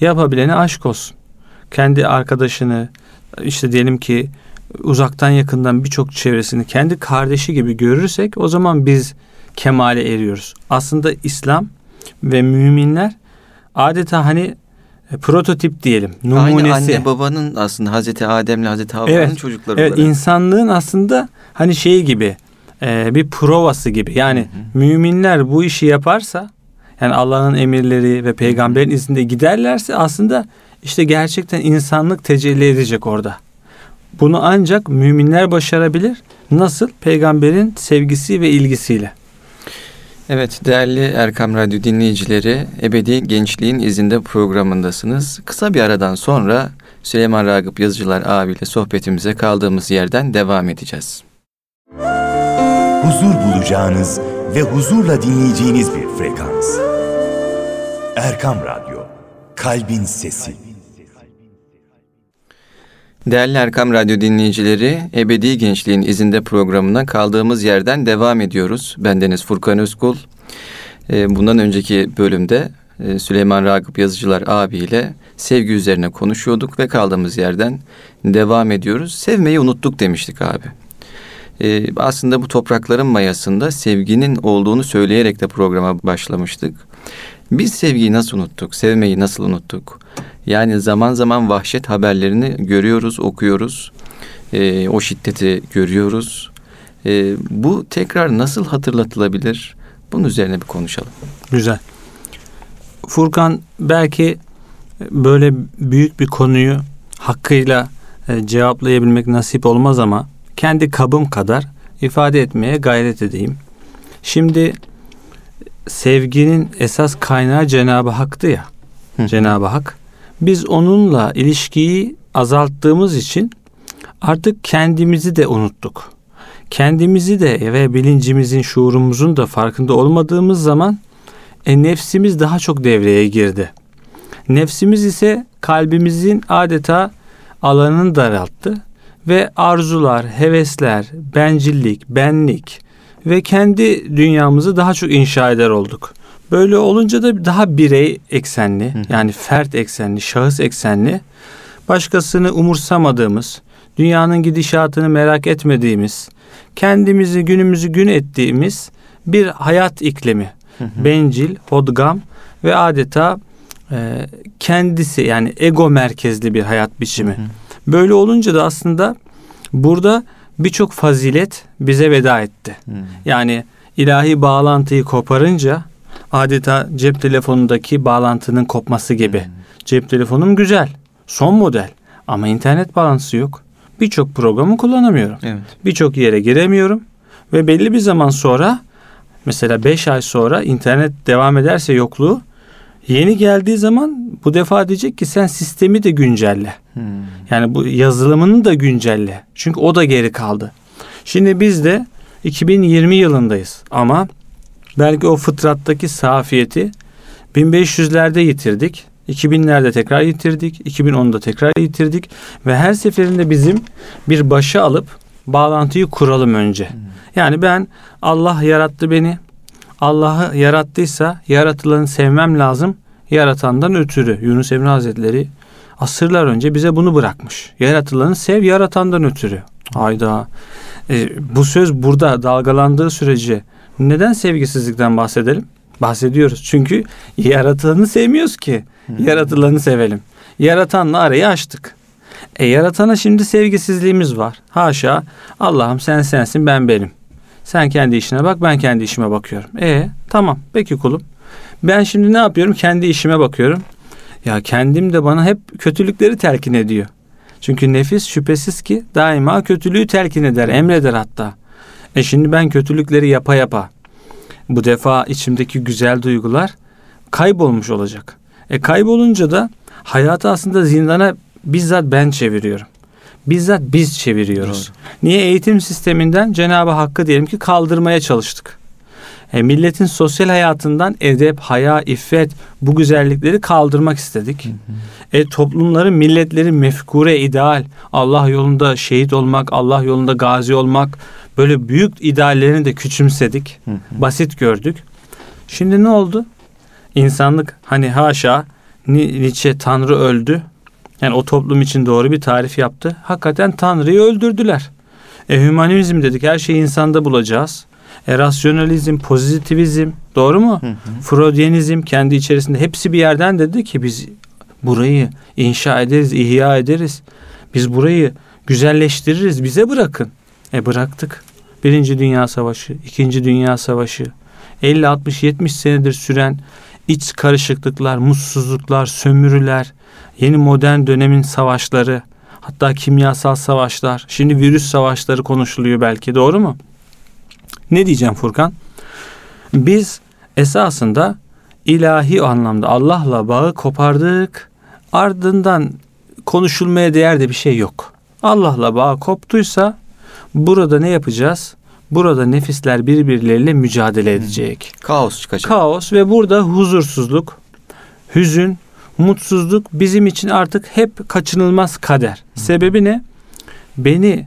Yapabilene aşk olsun. Kendi arkadaşını işte diyelim ki uzaktan yakından birçok çevresini kendi kardeşi gibi görürsek o zaman biz kemale eriyoruz. Aslında İslam ve müminler adeta hani e, prototip diyelim. Numunesi. Aynı anne babanın aslında Hazreti Adem'le Hazreti Havva'nın Evet. çocukları Evet olarak. insanlığın aslında hani şeyi gibi e, bir provası gibi. Yani müminler bu işi yaparsa yani Allah'ın emirleri ve peygamberin izinde giderlerse aslında işte gerçekten insanlık tecelli edecek orada. Bunu ancak müminler başarabilir. Nasıl? Peygamberin sevgisi ve ilgisiyle. Evet değerli Erkam Radyo dinleyicileri Ebedi Gençliğin İzinde programındasınız. Kısa bir aradan sonra Süleyman Ragıp Yazıcılar abiyle sohbetimize kaldığımız yerden devam edeceğiz. Huzur bulacağınız ve huzurla dinleyeceğiniz bir frekans. Erkam Radyo, Kalbin Sesi. Değerli Erkam Radyo dinleyicileri, Ebedi Gençliğin İzinde programına kaldığımız yerden devam ediyoruz. Bendeniz Furkan Özkul. Ee, bundan önceki bölümde e, Süleyman Ragıp Yazıcılar abiyle sevgi üzerine konuşuyorduk ve kaldığımız yerden devam ediyoruz. Sevmeyi unuttuk demiştik abi. Ee, aslında bu toprakların mayasında sevginin olduğunu söyleyerek de programa başlamıştık. Biz sevgiyi nasıl unuttuk? Sevmeyi nasıl unuttuk? Yani zaman zaman vahşet haberlerini görüyoruz, okuyoruz. Ee, o şiddeti görüyoruz. Ee, bu tekrar nasıl hatırlatılabilir? Bunun üzerine bir konuşalım. Güzel. Furkan belki böyle büyük bir konuyu hakkıyla e, cevaplayabilmek nasip olmaz ama kendi kabım kadar ifade etmeye gayret edeyim. Şimdi sevginin esas kaynağı Cenab-ı Hak'tı ya. Cenab-ı Hak. Biz onunla ilişkiyi azalttığımız için artık kendimizi de unuttuk. Kendimizi de ve bilincimizin, şuurumuzun da farkında olmadığımız zaman e, nefsimiz daha çok devreye girdi. Nefsimiz ise kalbimizin adeta alanını daralttı ve arzular, hevesler, bencillik, benlik ve kendi dünyamızı daha çok inşa eder olduk. Böyle olunca da daha birey eksenli yani fert eksenli, şahıs eksenli başkasını umursamadığımız, dünyanın gidişatını merak etmediğimiz, kendimizi günümüzü gün ettiğimiz bir hayat iklimi. Bencil, hodgam ve adeta e, kendisi yani ego merkezli bir hayat biçimi. Böyle olunca da aslında burada birçok fazilet bize veda etti. Yani ilahi bağlantıyı koparınca adeta cep telefonundaki bağlantının kopması gibi. Cep telefonum güzel, son model ama internet bağlantısı yok. Birçok programı kullanamıyorum. Evet. Birçok yere giremiyorum ve belli bir zaman sonra mesela 5 ay sonra internet devam ederse yokluğu yeni geldiği zaman bu defa diyecek ki sen sistemi de güncelle. Yani bu yazılımını da güncelle. Çünkü o da geri kaldı. Şimdi biz de 2020 yılındayız ama belki o fıtrattaki safiyeti 1500'lerde yitirdik. 2000'lerde tekrar yitirdik. 2010'da tekrar yitirdik. Ve her seferinde bizim bir başa alıp bağlantıyı kuralım önce. Yani ben Allah yarattı beni. Allah'ı yarattıysa yaratılanı sevmem lazım. Yaratandan ötürü. Yunus Emre Hazretleri asırlar önce bize bunu bırakmış. Yaratılanı sev yaratandan ötürü. Hayda. E, bu söz burada dalgalandığı sürece neden sevgisizlikten bahsedelim? Bahsediyoruz. Çünkü yaratılanı sevmiyoruz ki. Yaratılanı sevelim. Yaratanla arayı açtık. E yaratana şimdi sevgisizliğimiz var. Haşa. Allah'ım sen sensin ben benim. Sen kendi işine bak ben kendi işime bakıyorum. E tamam peki kulum. Ben şimdi ne yapıyorum? Kendi işime bakıyorum. Ya kendim de bana hep kötülükleri telkin ediyor. Çünkü nefis şüphesiz ki daima kötülüğü telkin eder, emreder hatta. E şimdi ben kötülükleri yapa yapa bu defa içimdeki güzel duygular kaybolmuş olacak. E kaybolunca da hayatı aslında zindana bizzat ben çeviriyorum. Bizzat biz çeviriyoruz. Niye eğitim sisteminden Cenab-ı Hakk'ı diyelim ki kaldırmaya çalıştık. E, milletin sosyal hayatından edep, haya, iffet bu güzellikleri kaldırmak istedik. E, toplumların, milletlerin mefkure, ideal, Allah yolunda şehit olmak, Allah yolunda gazi olmak böyle büyük ideallerini de küçümsedik. Basit gördük. Şimdi ne oldu? İnsanlık hani haşa Ni- Nietzsche Tanrı öldü. Yani o toplum için doğru bir tarif yaptı. Hakikaten Tanrı'yı öldürdüler. E hümanizm dedik her şeyi insanda bulacağız. E, rasyonalizm, pozitivizm doğru mu? Freudianizm kendi içerisinde hepsi bir yerden dedi ki biz burayı inşa ederiz, ihya ederiz. Biz burayı güzelleştiririz, bize bırakın. E bıraktık. Birinci Dünya Savaşı, İkinci Dünya Savaşı, 50, 60, 70 senedir süren iç karışıklıklar, mutsuzluklar, sömürüler, yeni modern dönemin savaşları, hatta kimyasal savaşlar, şimdi virüs savaşları konuşuluyor belki doğru mu? Ne diyeceğim Furkan? Biz esasında ilahi anlamda Allah'la bağı kopardık. Ardından konuşulmaya değer de bir şey yok. Allah'la bağ koptuysa burada ne yapacağız? Burada nefisler birbirleriyle mücadele edecek. Kaos çıkacak. Kaos ve burada huzursuzluk, hüzün, mutsuzluk bizim için artık hep kaçınılmaz kader. Sebebi ne? Beni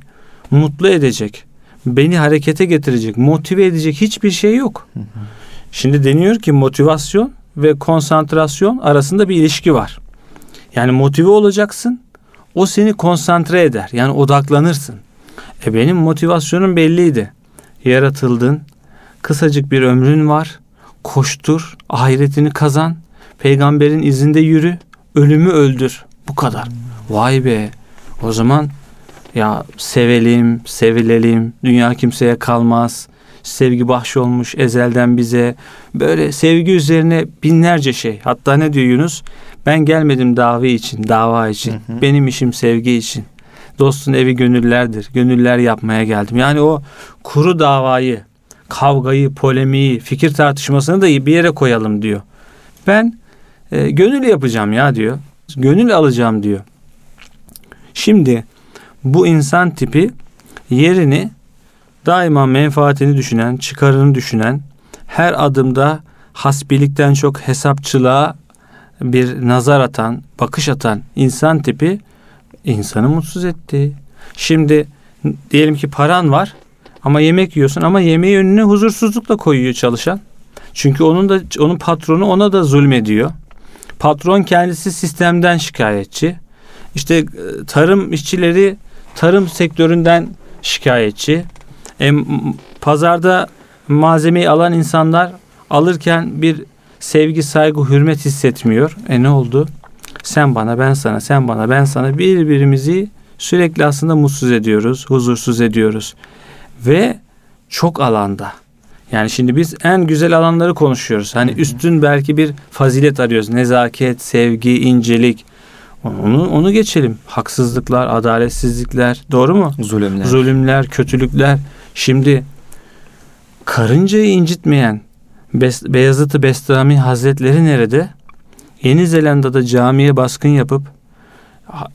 mutlu edecek, beni harekete getirecek, motive edecek hiçbir şey yok. Şimdi deniyor ki motivasyon ve konsantrasyon arasında bir ilişki var. Yani motive olacaksın, o seni konsantre eder. Yani odaklanırsın. E benim motivasyonum belliydi. Yaratıldın, kısacık bir ömrün var. Koştur, ahiretini kazan, peygamberin izinde yürü, ölümü öldür. Bu kadar. Vay be. O zaman ya sevelim, sevilelim, dünya kimseye kalmaz. Sevgi bahşolmuş ezelden bize. Böyle sevgi üzerine binlerce şey. Hatta ne diyor Yunus? Ben gelmedim davi için, dava için. Hı hı. Benim işim sevgi için. Dostun evi gönüllerdir. Gönüller yapmaya geldim. Yani o kuru davayı, kavgayı, polemiği, fikir tartışmasını da bir yere koyalım diyor. Ben e, gönül yapacağım ya diyor. Gönül alacağım diyor. Şimdi bu insan tipi yerini daima menfaatini düşünen, çıkarını düşünen, her adımda hasbilikten çok hesapçılığa bir nazar atan, bakış atan insan tipi insanı mutsuz etti. Şimdi diyelim ki paran var ama yemek yiyorsun ama yemeği önüne huzursuzlukla koyuyor çalışan. Çünkü onun da onun patronu ona da zulmediyor. Patron kendisi sistemden şikayetçi. İşte e, tarım işçileri tarım sektöründen şikayetçi. E, pazarda malzemeyi alan insanlar alırken bir sevgi, saygı, hürmet hissetmiyor. E ne oldu? Sen bana, ben sana, sen bana, ben sana birbirimizi sürekli aslında mutsuz ediyoruz, huzursuz ediyoruz. Ve çok alanda. Yani şimdi biz en güzel alanları konuşuyoruz. Hani üstün belki bir fazilet arıyoruz. Nezaket, sevgi, incelik. Onu onu geçelim. Haksızlıklar, adaletsizlikler, doğru mu? Zulümler. Zulümler, kötülükler. Şimdi karıncayı incitmeyen Bes- Beyazıt-ı Bestami Hazretleri nerede? Yeni Zelanda'da camiye baskın yapıp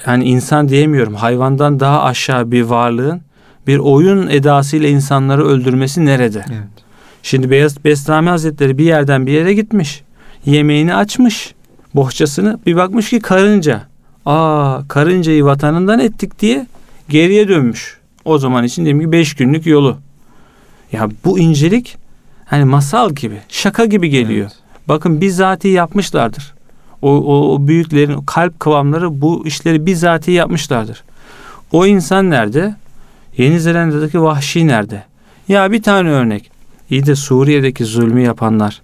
yani insan diyemiyorum hayvandan daha aşağı bir varlığın bir oyun edasıyla insanları öldürmesi nerede? Evet. Şimdi Beyaz Bestami Hazretleri bir yerden bir yere gitmiş. Yemeğini açmış. Bohçasını bir bakmış ki karınca. Aa karıncayı vatanından ettik diye geriye dönmüş. O zaman için diyelim ki beş günlük yolu. Ya bu incelik hani masal gibi, şaka gibi geliyor. Evet. Bakın bizatihi yapmışlardır. O, o, o büyüklerin kalp kıvamları bu işleri bizatihi yapmışlardır. O insan nerede? Yeni Zelanda'daki vahşi nerede? Ya bir tane örnek. İyi de Suriye'deki zulmü yapanlar,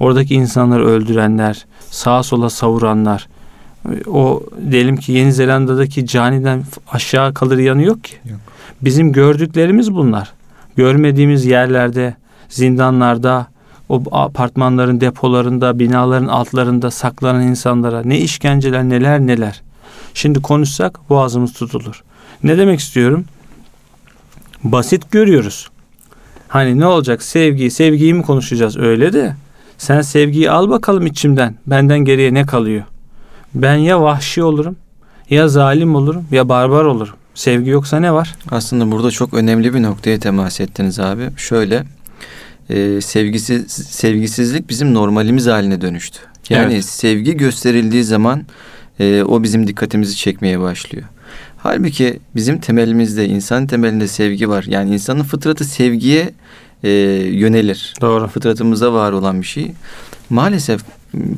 oradaki insanları öldürenler, sağa sola savuranlar, o diyelim ki Yeni Zelanda'daki caniden aşağı kalır yanı yok ki. Yok. Bizim gördüklerimiz bunlar. Görmediğimiz yerlerde, zindanlarda, o apartmanların depolarında, binaların altlarında saklanan insanlara ne işkenceler neler neler. Şimdi konuşsak boğazımız tutulur. Ne demek istiyorum? Basit görüyoruz. Hani ne olacak sevgiyi, sevgiyi mi konuşacağız öyle de sen sevgiyi al bakalım içimden. Benden geriye ne kalıyor? Ben ya vahşi olurum, ya zalim olurum, ya barbar olurum. Sevgi yoksa ne var? Aslında burada çok önemli bir noktaya temas ettiniz abi. Şöyle e, sevgisiz sevgisizlik bizim normalimiz haline dönüştü. Yani Evet. sevgi gösterildiği zaman e, o bizim dikkatimizi çekmeye başlıyor. Halbuki bizim temelimizde, insan temelinde sevgi var. Yani insanın fıtratı sevgiye e, yönelir. Doğru. Fıtratımızda var olan bir şey. Maalesef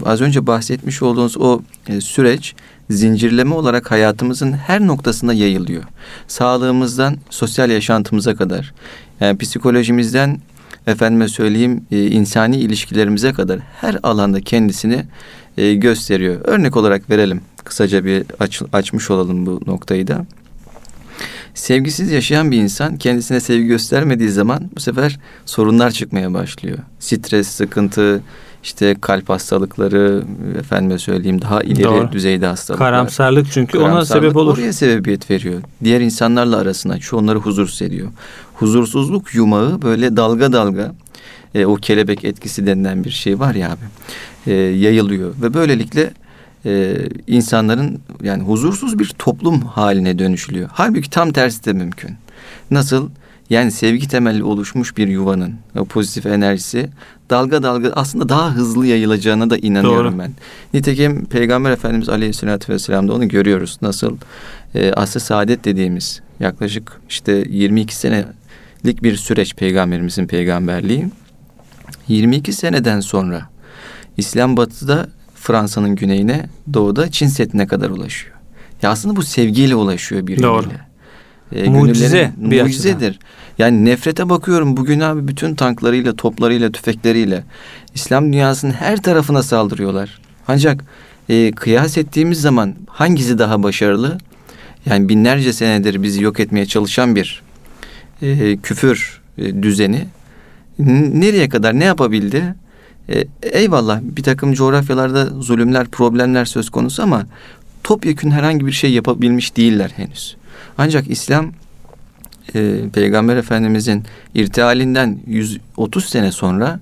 az önce bahsetmiş olduğunuz o e, süreç zincirleme olarak hayatımızın her noktasına yayılıyor. Sağlığımızdan sosyal yaşantımıza kadar, yani psikolojimizden efendime söyleyeyim e, insani ilişkilerimize kadar her alanda kendisini e, gösteriyor. Örnek olarak verelim. Kısaca bir aç, açmış olalım bu noktayı da. Sevgisiz yaşayan bir insan kendisine sevgi göstermediği zaman bu sefer sorunlar çıkmaya başlıyor. Stres, sıkıntı, işte kalp hastalıkları, efendime söyleyeyim daha ileri Doğru. düzeyde hastalıklar. Karamsarlık çünkü ona Karamsarlık sebep olur. Oraya sebebiyet veriyor. Diğer insanlarla arasına açıyor. Onları huzursuz ediyor. Huzursuzluk yumağı böyle dalga dalga e, o kelebek etkisi denilen bir şey var ya abi. E, yayılıyor ve böylelikle e, insanların yani huzursuz bir toplum haline dönüşülüyor. Halbuki tam tersi de mümkün. Nasıl? Yani sevgi temelli oluşmuş bir yuvanın o pozitif enerjisi dalga dalga aslında daha hızlı yayılacağına da inanıyorum Doğru. ben. Nitekim Peygamber Efendimiz Aleyhisselatü Vesselam'da onu görüyoruz. Nasıl e, asr saadet dediğimiz yaklaşık işte 22 senelik bir süreç peygamberimizin peygamberliği. 22 seneden sonra İslam batıda Fransa'nın güneyine, doğuda Çin Seddi'ne kadar ulaşıyor. Ya aslında bu sevgiyle ulaşıyor bir Doğru. E, Mucize bir mucizedir. Yani nefrete bakıyorum bugün abi bütün tanklarıyla, toplarıyla, tüfekleriyle İslam dünyasının her tarafına saldırıyorlar. Ancak e, kıyas ettiğimiz zaman hangisi daha başarılı? Yani binlerce senedir bizi yok etmeye çalışan bir e, küfür e, düzeni nereye kadar ne yapabildi? E, eyvallah bir takım coğrafyalarda zulümler, problemler söz konusu ama topyekün herhangi bir şey yapabilmiş değiller henüz. Ancak İslam e, Peygamber Efendimizin irtihalinden 130 sene sonra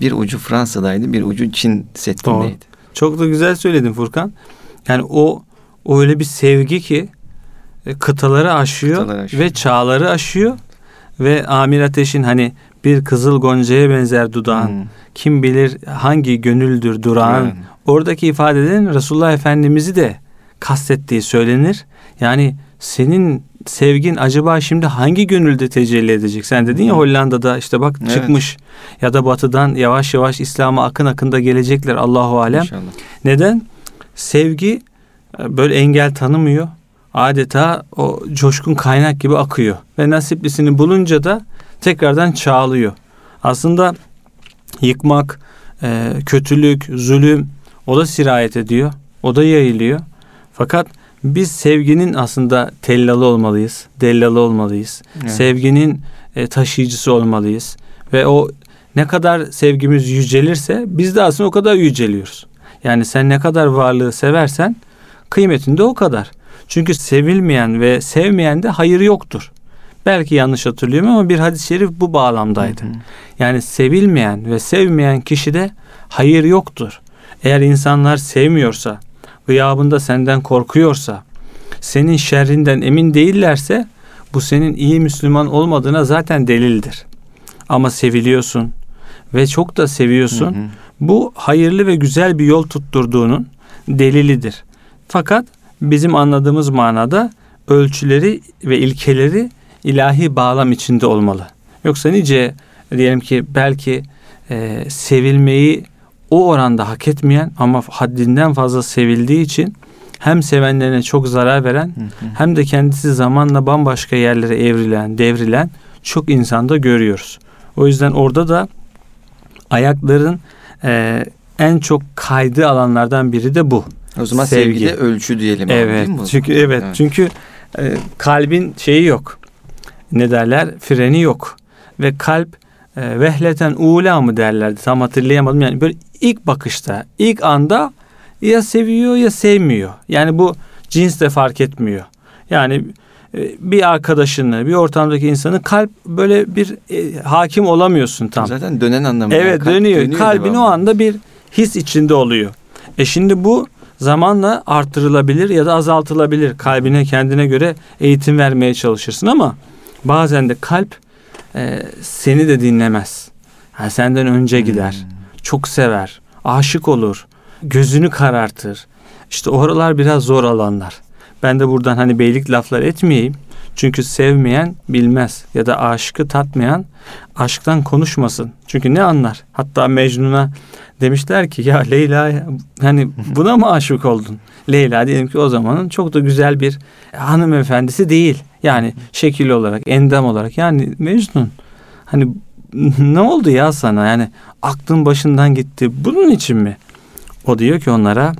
bir ucu Fransa'daydı, bir ucu Çin Seddi'ndeydi. Çok da güzel söyledin Furkan. Yani o, o öyle bir sevgi ki e, kıtaları aşıyor, Kıtaları aşıyor. ve çağları aşıyor ve Amir Ateş'in hani bir kızıl goncaya benzer dudağın Hmm. kim bilir hangi gönüldür durağın Yani. oradaki ifadelerin Resulullah Efendimiz'i de kastettiği söylenir. Yani senin sevgin acaba şimdi hangi gönülde tecelli edecek? Sen dedin ya Hı. Hollanda'da işte bak Evet. çıkmış ya da batıdan yavaş yavaş İslam'a akın akında gelecekler Allahu alem. İnşallah. Neden? Sevgi e, böyle engel tanımıyor. Adeta o coşkun kaynak gibi akıyor. Ve nasiplisini bulunca da tekrardan çağlıyor. Aslında yıkmak, e, kötülük, zulüm o da sirayet ediyor. O da yayılıyor. Fakat biz sevginin aslında tellalı olmalıyız. Dellalı olmalıyız. Evet. Sevginin e, taşıyıcısı olmalıyız. Ve o ne kadar sevgimiz yücelirse biz de aslında o kadar yüceliyoruz. Yani sen ne kadar varlığı seversen kıymetinde o kadar. Çünkü sevilmeyen ve sevmeyen de hayır yoktur. Belki yanlış hatırlıyorum ama bir hadis-i şerif bu bağlamdaydı. Hı hı. Yani sevilmeyen ve sevmeyen kişide hayır yoktur. Eğer insanlar sevmiyorsa, gıyabında senden korkuyorsa, senin şerrinden emin değillerse bu senin iyi Müslüman olmadığına zaten delildir. Ama seviliyorsun ve çok da seviyorsun. Hı hı. Bu hayırlı ve güzel bir yol tutturduğunun delilidir. Fakat bizim anladığımız manada ölçüleri ve ilkeleri ilahi bağlam içinde olmalı. Yoksa nice diyelim ki belki e, sevilmeyi o oranda hak etmeyen ama haddinden fazla sevildiği için hem sevenlerine çok zarar veren Hı hı. hem de kendisi zamanla bambaşka yerlere evrilen, devrilen çok insanda görüyoruz. O yüzden orada da ayakların e, en çok kaydığı alanlardan biri de bu. O zaman Sevgi. sevgide ölçü diyelim abi, Evet. değil mi? o Çünkü zaman? evet, çünkü e, kalbin şeyi yok. Ne derler? Freni yok. Ve kalp e, vehleten ula mı derlerdi? Tam hatırlayamadım. Yani böyle ilk bakışta, ilk anda ya seviyor ya sevmiyor. Yani bu cins de fark etmiyor. Yani e, bir arkadaşını, bir ortamdaki insanı kalp böyle bir e, hakim olamıyorsun tam. Zaten dönen anlamında. Evet Kalp dönüyor. Kalbin o anda bir his içinde oluyor. E şimdi bu zamanla artırılabilir ya da azaltılabilir. Kalbine kendine göre eğitim vermeye çalışırsın ama bazen de kalp e, seni de dinlemez. Ha, senden önce gider. Hmm. Çok sever. Aşık olur. Gözünü karartır. İşte oralar biraz zor alanlar. Ben de buradan hani beylik laflar etmeyeyim. Çünkü sevmeyen bilmez ya da aşkı tatmayan aşktan konuşmasın. Çünkü ne anlar? Hatta Mecnun'a demişler ki ya Leyla hani buna mı aşık oldun? Leyla diyelim ki o zamanın çok da güzel bir hanımefendisi değil. Yani şekil olarak, endam olarak. Yani Mecnun hani ne oldu ya sana? Yani aklın başından gitti. Bunun için mi? O diyor ki onlara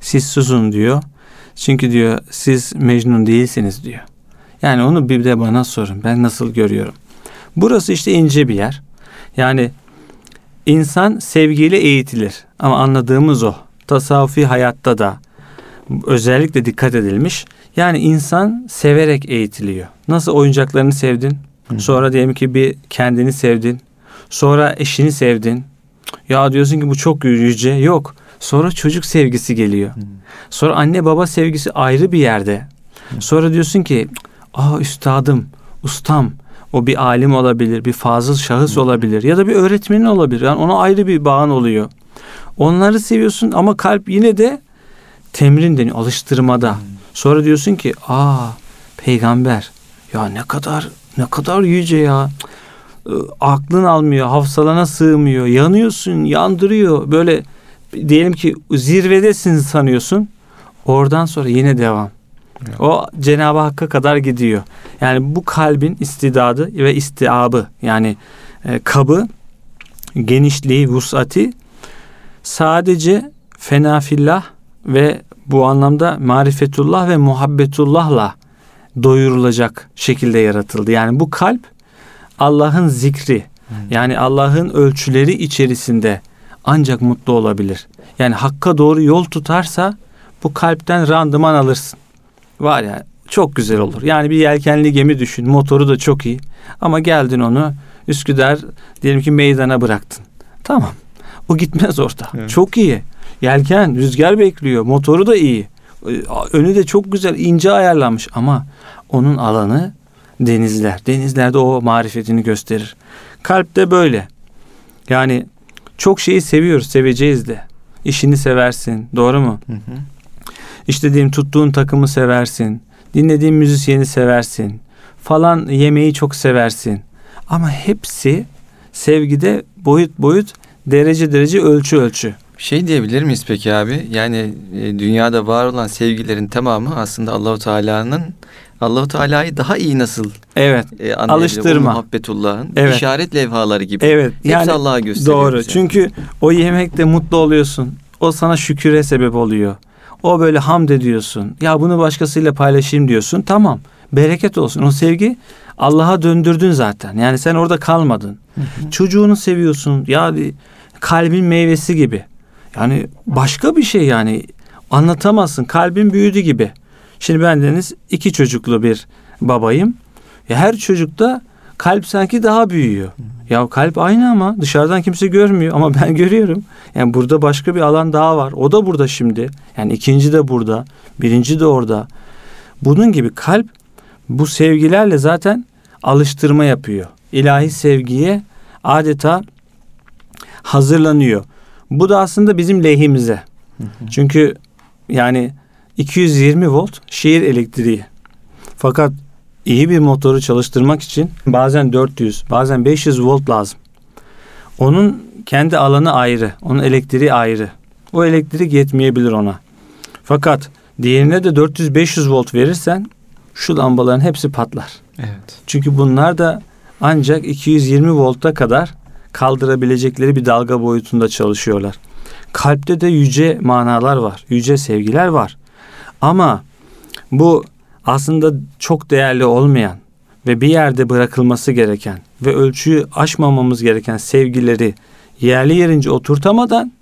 siz susun diyor. Çünkü diyor siz Mecnun değilsiniz diyor. Yani onu bir de bana sorun. Ben nasıl görüyorum? Burası işte ince bir yer. Yani insan sevgiyle eğitilir. Ama anladığımız o. Tasavvufi hayatta da özellikle dikkat edilmiş. Yani insan severek eğitiliyor. Nasıl oyuncaklarını sevdin? Hı. Sonra diyelim ki bir kendini sevdin. Sonra eşini sevdin. Ya diyorsun ki bu çok yüce. Yok. Sonra çocuk sevgisi geliyor. Sonra anne baba sevgisi ayrı bir yerde. Sonra diyorsun ki aa üstadım, ustam. O bir alim olabilir, bir fazıl şahıs olabilir ya da bir öğretmenin olabilir. Yani ona ayrı bir bağın oluyor. Onları seviyorsun ama kalp yine de temrin deniyor, alıştırmada. Sonra diyorsun ki aa peygamber ya ne kadar ne kadar yüce ya. Aklın almıyor, hafsalana sığmıyor. Yanıyorsun, yandırıyor. Böyle diyelim ki zirvedesin sanıyorsun. Oradan sonra yine devam. O Cenab-ı Hakk'a kadar gidiyor. Yani bu kalbin istidadı ve istiabı yani e, kabı, genişliği, vusati sadece fenafillah ve bu anlamda marifetullah ve muhabbetullahla doyurulacak şekilde yaratıldı. Yani bu kalp Allah'ın zikri yani Allah'ın ölçüleri içerisinde ancak mutlu olabilir. Yani hakka doğru yol tutarsa bu kalpten randıman alırsın. Var ya çok güzel olur. Yani bir yelkenli gemi düşün. Motoru da çok iyi. Ama geldin onu Üsküdar diyelim ki meydana bıraktın. Tamam. O gitmez orada. Evet. Çok iyi. Yelken, rüzgar bekliyor. Motoru da iyi. Önü de çok güzel, ince ayarlanmış ama onun alanı denizler. Denizlerde o marifetini gösterir. Kalp de böyle. Yani çok şeyi seviyoruz, seveceğiz de. İşini seversin, doğru mu? Hı hı. İşte diyeyim tuttuğun takımı seversin. Dinlediğin müzisyeni seversin. Falan yemeği çok seversin. Ama hepsi sevgide boyut boyut, derece derece, ölçü ölçü. Şey diyebilir miyiz peki abi? Yani e, dünyada var olan sevgilerin tamamı aslında Allahu Teala'nın Allahu Teala'yı daha iyi nasıl Evet. E, alıştırma. Muhabbetullah'ın evet. işaret levhaları gibi. Evet. Hepsi yani, Allah'a gösteriyor. Doğru. Bize. Çünkü o yemekte mutlu oluyorsun. O sana şüküre sebep oluyor. O böyle hamd ediyorsun. Ya bunu başkasıyla paylaşayım diyorsun. Tamam. Bereket olsun. O sevgi Allah'a döndürdün zaten. Yani sen orada kalmadın. Hı hı. Çocuğunu seviyorsun. Ya kalbin meyvesi gibi. Yani başka bir şey yani anlatamazsın. Kalbin büyüdü gibi. Şimdi ben deniz iki çocuklu bir babayım. Ya her çocukta kalp sanki daha büyüyor. Ya kalp aynı ama dışarıdan kimse görmüyor ama ben görüyorum. Yani burada başka bir alan daha var. O da burada şimdi. Yani ikinci de burada. Birinci de orada. Bunun gibi kalp bu sevgilerle zaten alıştırma yapıyor. İlahi sevgiye adeta hazırlanıyor. Bu da aslında bizim lehimize. Çünkü yani 220 volt şehir elektriği. Fakat iyi bir motoru çalıştırmak için bazen 400, bazen 500 volt lazım. Onun kendi alanı ayrı, onun elektriği ayrı. O elektrik yetmeyebilir ona. Fakat diğerine de 400-500 volt verirsen şu lambaların hepsi patlar. Evet. Çünkü bunlar da ancak 220 volta kadar kaldırabilecekleri bir dalga boyutunda çalışıyorlar. Kalpte de yüce manalar var, yüce sevgiler var. Ama bu aslında çok değerli olmayan ve bir yerde bırakılması gereken ve ölçüyü aşmamamız gereken sevgileri yerli yerince oturtamadan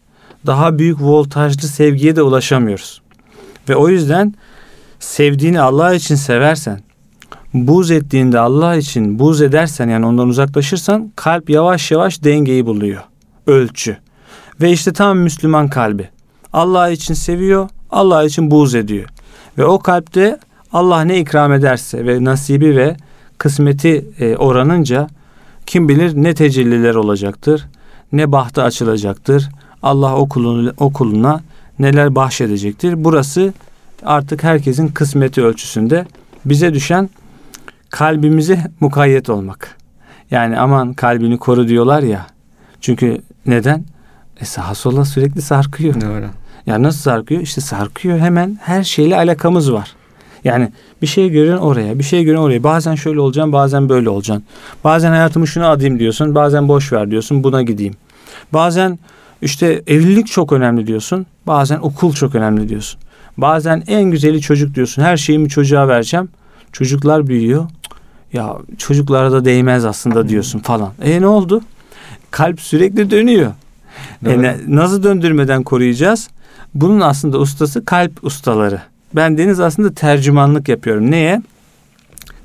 daha büyük voltajlı sevgiye de ulaşamıyoruz. Ve o yüzden sevdiğini Allah için seversen, buz ettiğinde Allah için buz edersen yani ondan uzaklaşırsan kalp yavaş yavaş dengeyi buluyor. Ölçü. Ve işte tam Müslüman kalbi. Allah için seviyor, Allah için buz ediyor. Ve o kalpte Allah ne ikram ederse ve nasibi ve kısmeti e, oranınca kim bilir ne tecelliler olacaktır, ne bahtı açılacaktır. Allah o, kuluna neler bahşedecektir. Burası artık herkesin kısmeti ölçüsünde bize düşen kalbimize mukayyet olmak. Yani aman kalbini koru diyorlar ya. Çünkü neden? E sağa sola sürekli sarkıyor. Doğru. Ya nasıl sarkıyor? İşte sarkıyor hemen her şeyle alakamız var. Yani bir şey görüyorsun oraya, bir şey görüyorsun oraya. Bazen şöyle olacağım, bazen böyle olacaksın. Bazen hayatımı şunu adayım diyorsun, bazen boş ver diyorsun, buna gideyim. Bazen işte evlilik çok önemli diyorsun, bazen okul çok önemli diyorsun. Bazen en güzeli çocuk diyorsun, her şeyimi çocuğa vereceğim. Çocuklar büyüyor. Ya çocuklara da değmez aslında diyorsun falan. E ne oldu? Kalp sürekli dönüyor. E nasıl döndürmeden koruyacağız? Bunun aslında ustası kalp ustaları. Ben Deniz aslında tercümanlık yapıyorum. Neye?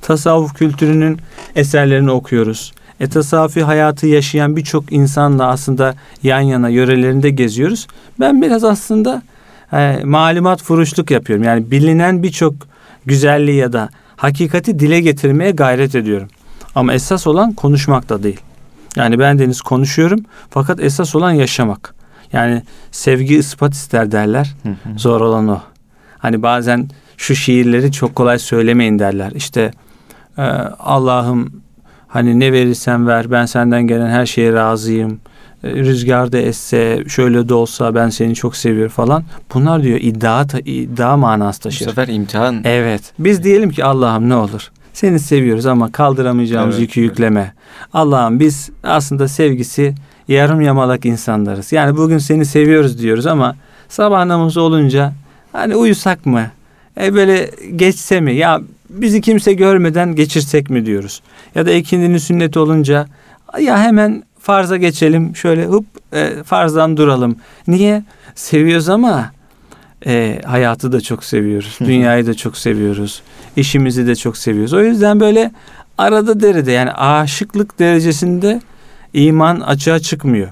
Tasavvuf kültürünün eserlerini okuyoruz. etasafi hayatı yaşayan birçok insanla aslında yan yana yörelerinde geziyoruz. Ben biraz aslında e, malumat furuşluk yapıyorum. Yani bilinen birçok güzelliği ya da hakikati dile getirmeye gayret ediyorum. Ama esas olan konuşmak da değil. Yani ben deniz konuşuyorum fakat esas olan yaşamak. Yani sevgi ispat ister derler. Zor olan o. Hani bazen şu şiirleri çok kolay söylemeyin derler. İşte e, Allah'ım hani ne verirsen ver ben senden gelen her şeye razıyım. E, rüzgar da esse şöyle de olsa ben seni çok seviyorum falan. Bunlar diyor iddia, iddia manası Bu taşır. sefer imtihan. Evet. Biz diyelim ki Allah'ım ne olur. Seni seviyoruz ama kaldıramayacağımız Evet, yükü evet. yükleme. Allah'ım biz aslında sevgisi yarım yamalak insanlarız. Yani bugün seni seviyoruz diyoruz ama sabah namazı olunca hani uyusak mı? E böyle geçse mi? Ya bizi kimse görmeden geçirsek mi diyoruz? Ya da ikindinin sünneti olunca ya hemen farza geçelim şöyle hıp e, farzdan duralım. Niye? Seviyoruz ama e, hayatı da çok seviyoruz. Dünyayı da çok seviyoruz. işimizi de çok seviyoruz. O yüzden böyle arada derede yani aşıklık derecesinde iman açığa çıkmıyor.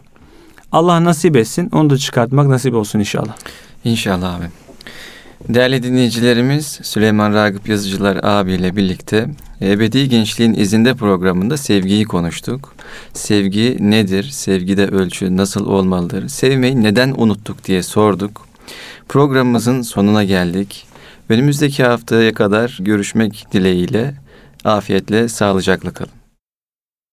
Allah nasip etsin. Onu da çıkartmak nasip olsun inşallah. İnşallah abi. Değerli dinleyicilerimiz Süleyman Ragıp Yazıcılar abiyle birlikte Ebedi Gençliğin İzinde programında sevgiyi konuştuk. Sevgi nedir? Sevgide ölçü nasıl olmalıdır? Sevmeyi neden unuttuk diye sorduk. Programımızın sonuna geldik. Önümüzdeki haftaya kadar görüşmek dileğiyle afiyetle sağlıcakla kalın.